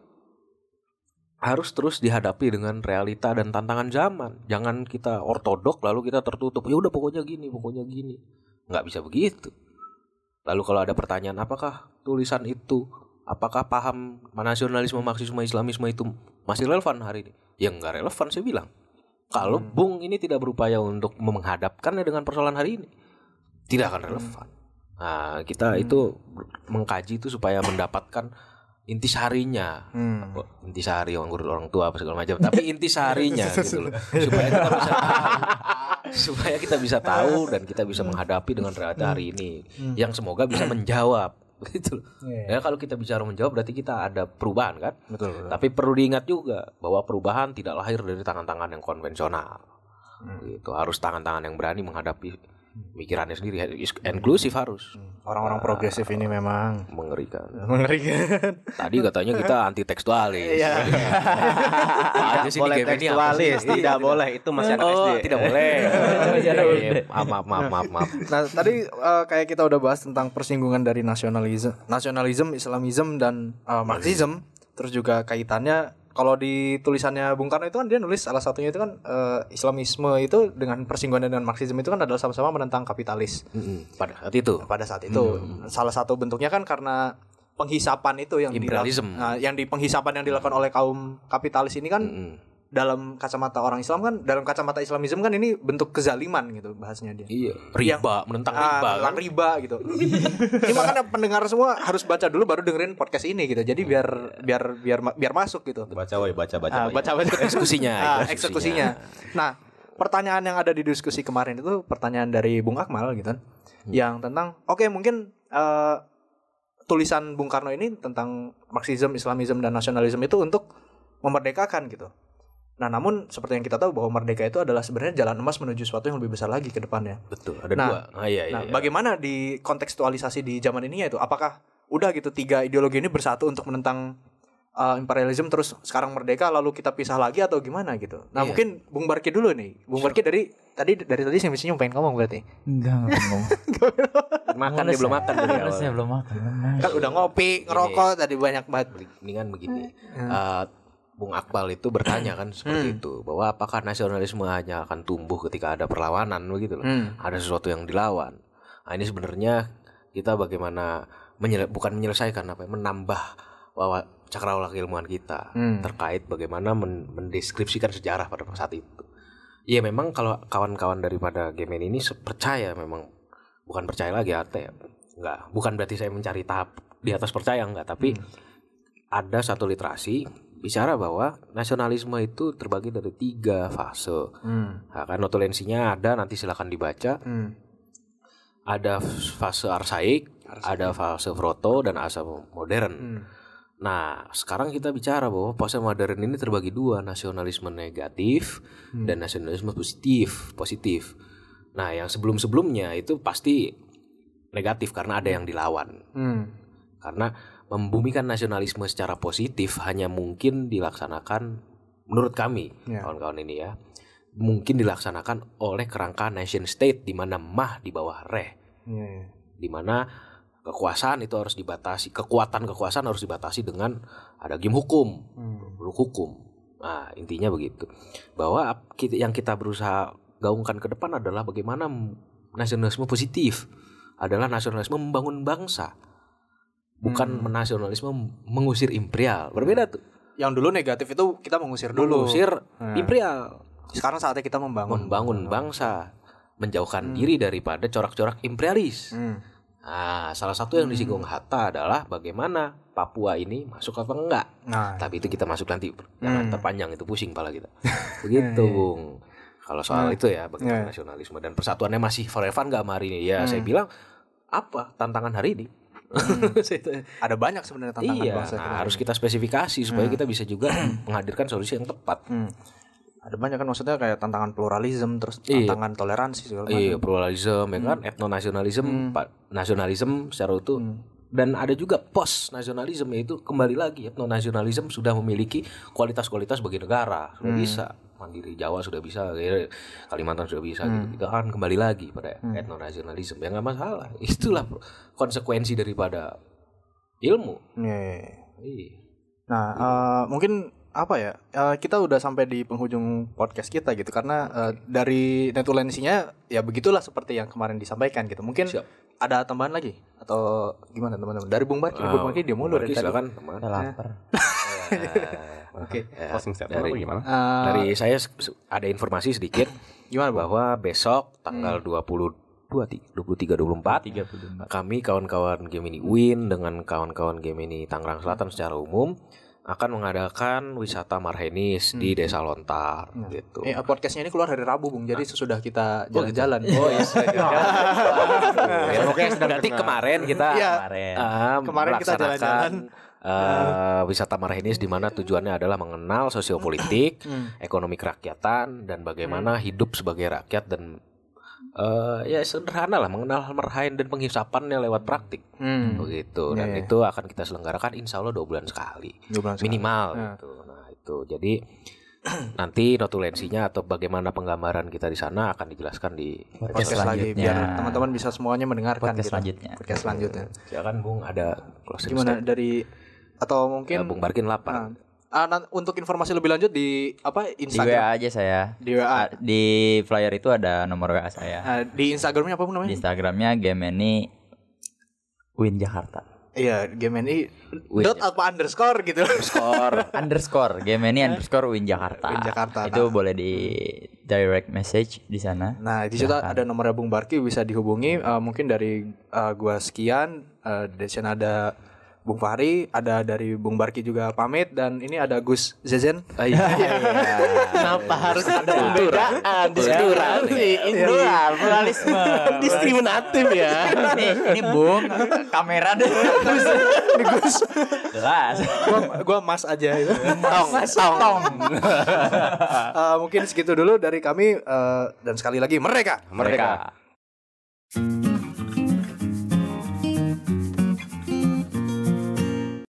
harus terus dihadapi dengan realita dan tantangan zaman. Jangan kita ortodok lalu kita tertutup ya udah pokoknya gini pokoknya gini. Nggak bisa begitu. Lalu kalau ada pertanyaan apakah tulisan itu apakah paham nasionalisme marxisme islamisme itu masih relevan hari ini? Ya nggak relevan saya bilang kalau Bung ini tidak berupaya untuk menghadapkannya dengan persoalan hari ini tidak akan relevan Nah, kita itu mengkaji itu supaya mendapatkan intisarinya. Hmm. Intisari yang ngurus orang tua apa segala macam, tapi intisarinya gitu loh. Supaya kita bisa tahu. supaya kita bisa tahu dan kita bisa menghadapi dengan realita hari ini yang semoga bisa menjawab gitu loh. Ya kalau kita bicara menjawab berarti kita ada perubahan kan? Betul, betul. Tapi perlu diingat juga bahwa perubahan tidak lahir dari tangan-tangan yang konvensional. Gitu. Harus tangan-tangan yang berani menghadapi pikirannya sendiri. Inklusif harus. Orang-orang progresif ini memang Mengerikan. mengerikan. Tadi katanya kita anti tekstualis. Iya. Aja sih boleh tekstualis, sih? tidak boleh itu masih anak Oh, SD. tidak boleh. Anak Iya, Maaf, maaf, maaf, maaf, maaf. Nah, tadi eh, kayak kita udah bahas tentang persinggungan dari nasionalisme, nasionalisme, Islamisme dan eh, Marxisme, terus juga kaitannya kalau di tulisannya Bung Karno itu kan dia nulis salah satunya itu kan eh, Islamisme itu dengan persinggungan dengan Marxisme itu kan adalah sama-sama menentang kapitalis. Mm-mm, Pada saat itu. Pada saat itu salah satu bentuknya kan karena penghisapan itu yang dilak- Imperialism. nah, yang di penghisapan yang dilakukan oleh kaum kapitalis ini kan Mm-mm. Dalam kacamata orang Islam kan dalam kacamata Islamisme kan ini bentuk kezaliman gitu bahasnya dia. Iya, riba, menentang riba. Ah, kan? riba gitu. ini makanya pendengar semua harus baca dulu baru dengerin podcast ini gitu. Jadi biar biar biar ma- biar masuk gitu. Baca woi, baca baca. Ah, baca baca Eksekusinya, Ah, eksekusinya. Nah, pertanyaan yang ada di diskusi kemarin itu pertanyaan dari Bung Akmal gitu kan. Yang tentang oke mungkin eh, tulisan Bung Karno ini tentang Marxisme, Islamisme dan nasionalisme itu untuk memerdekakan gitu. Nah, namun seperti yang kita tahu bahwa merdeka itu adalah sebenarnya jalan emas menuju sesuatu yang lebih besar lagi ke depannya. Betul, ada Nah, dua. Ah, iya, iya, Nah, iya. bagaimana di kontekstualisasi di zaman ini yaitu apakah udah gitu tiga ideologi ini bersatu untuk menentang uh, imperialisme terus sekarang merdeka lalu kita pisah lagi atau gimana gitu. Nah, Iya. mungkin Bung Barki dulu nih. Bung Barki dari tadi dari tadi sih mestinya pengen ngomong berarti. Enggak, enggak ngomong. makan dia belum makan dari awal. Belum makan. Kan udah ngopi, ngerokok tadi banyak banget. Mendingan begini. Eh, Bung Akbal itu bertanya kan seperti itu bahwa apakah nasionalisme hanya akan tumbuh ketika ada perlawanan begitu loh. Hmm. Ada sesuatu yang dilawan. Nah, ini sebenarnya kita bagaimana menyele- bukan menyelesaikan apa ya, menambah bahwa cakrawala keilmuan kita Hmm. terkait bagaimana men- mendeskripsikan sejarah pada saat itu. Iya memang kalau kawan-kawan daripada game ini percaya memang bukan percaya lagi ate ya. Enggak, bukan berarti saya mencari tahap di atas percaya enggak, tapi ada satu literasi bicara bahwa nasionalisme itu terbagi dari tiga fase. Hmm. Nah, kan notulensinya ada nanti silakan dibaca. Hmm. Ada fase arsaik, ada fase proto dan fase modern. Hmm. Nah, sekarang kita bicara bahwa fase modern ini terbagi dua, nasionalisme negatif dan nasionalisme positif, positif. Nah, yang sebelum-sebelumnya itu pasti negatif karena ada yang dilawan. Hmm. Karena membumikan nasionalisme secara positif hanya mungkin dilaksanakan menurut kami, Ya. kawan-kawan ini ya. Mungkin dilaksanakan oleh kerangka nation state di mana mah di bawah reh Iya, iya. di mana kekuasaan itu harus dibatasi, kekuatan kekuasaan harus dibatasi dengan ada game hukum, Hmm. hukum. Nah, intinya begitu. Bahwa kita- yang kita berusaha gaungkan ke depan adalah bagaimana nasionalisme positif adalah nasionalisme membangun bangsa. Bukan nasionalisme mengusir imperial. Berbeda tuh. Yang dulu negatif itu kita mengusir dulu. Mengusir Nah. imperial, Sekarang saatnya kita membangun. membangun bangsa, menjauhkan diri daripada corak-corak imperialis. Hmm. Nah, salah satu yang disinggung Hatta adalah bagaimana Papua ini masuk apa enggak. Nah, Tapi itu kita masuk nanti. Hmm. Jangan terpanjang itu pusing pala kita. Begitu, Bung. Kalau soal itu ya bagaimana Ya. nasionalisme dan persatuannya masih forever enggak sama hari ini? Ya, saya bilang apa tantangan hari ini? ada banyak sebenarnya tantangan iya, bangsa kita. harus kita spesifikasi supaya kita bisa juga menghadirkan solusi yang tepat. Hmm. Ada banyak kan maksudnya kayak tantangan pluralisme terus Iya. tantangan toleransi segala macam. Iya, pluralisme ya kan, etnonasionalisme, pa- nasionalisme secara utuh. Dan ada juga post nasionalisme yaitu kembali lagi etnonasionalisme sudah memiliki kualitas-kualitas bagi negara, sudah bisa. Mandiri Jawa sudah bisa, Kalimantan sudah bisa gitu. Kita kan kembali lagi pada etnonasionalisme. Ya nggak masalah. Itulah konsekuensi daripada ilmu. Iya, iya, iya. Iya. Nah, eh, mungkin apa ya? eh, kita udah sampai di penghujung podcast kita gitu karena eh, dari netulensinya ya begitulah seperti yang kemarin disampaikan gitu. Mungkin Siap. ada tambahan lagi atau gimana teman-teman? Dari Bung Barki, Bung Barki dia mulu dari tadi. silakan. teman. Saya lapar. Oke. Ya, Closing statement dari- apa gimana? Eh, Dari saya ada informasi sedikit gimana, bahwa besok tanggal 20 23 24 34. kami kawan-kawan Gemini Win dengan kawan-kawan Gemini Tangerang Selatan secara umum akan mengadakan wisata marhenis di Desa Lontar gitu. Eh, podcastnya ini keluar hari Rabu, Bung. Jadi sesudah kita jalan-jalan. Oh iya. Ya, Oke, berarti kemarin kita Iya. Kemarin. ah, Kemarin kita jalan-jalan. Eh, wisata marhenis di mana tujuannya adalah mengenal sosiopolitik, Hmm. ekonomi kerakyatan dan bagaimana hidup sebagai rakyat dan eh, ya sederhana lah mengenal marhain dan penghisapannya lewat praktik Hmm. begitu dan Iya, iya. itu akan kita selenggarakan insya Allah dua bulan sekali Dua bulan sekali. minimal Ya. gitu nah itu jadi nanti notulensinya atau bagaimana penggambaran kita di sana akan dijelaskan di Podcast Podcast lagi selanjutnya. biar teman-teman bisa semuanya mendengarkan Podcast gitu. selanjutnya. Podcast selanjutnya. silakan Bung ada closing Gimana dari atau mungkin Bung Barkin lapar Ah, ah, nan- untuk informasi lebih lanjut di apa Di Instagram WA aja saya. di WA Ah, Di flyer itu ada nomor WA saya. Ah, di Instagramnya apa Di namanya? Instagramnya game ini Win Jakarta. Iya, game ini Win dot apa underscore gitu. Underscore game ini underscore Win Jakarta. Win Jakarta, Itu nah. boleh di direct message di sana. Nah, di situ ada nomornya Bung Barki bisa dihubungi. Eh, mungkin dari eh, gua sekian, eh, di sana ada Bung Fahri, ada dari Bung Barki juga pamit dan ini ada Gus Zezen. Ah, iya. Kenapa harus ada perbedaan diskriminasi Plural, pluralisme. diskriminatif ya ini ini Bung kamera deh. Ini Gus. Jelas. gua, gua Mas aja itu. tong tong Eh, mungkin segitu dulu dari kami eh, dan sekali lagi mereka. Mereka.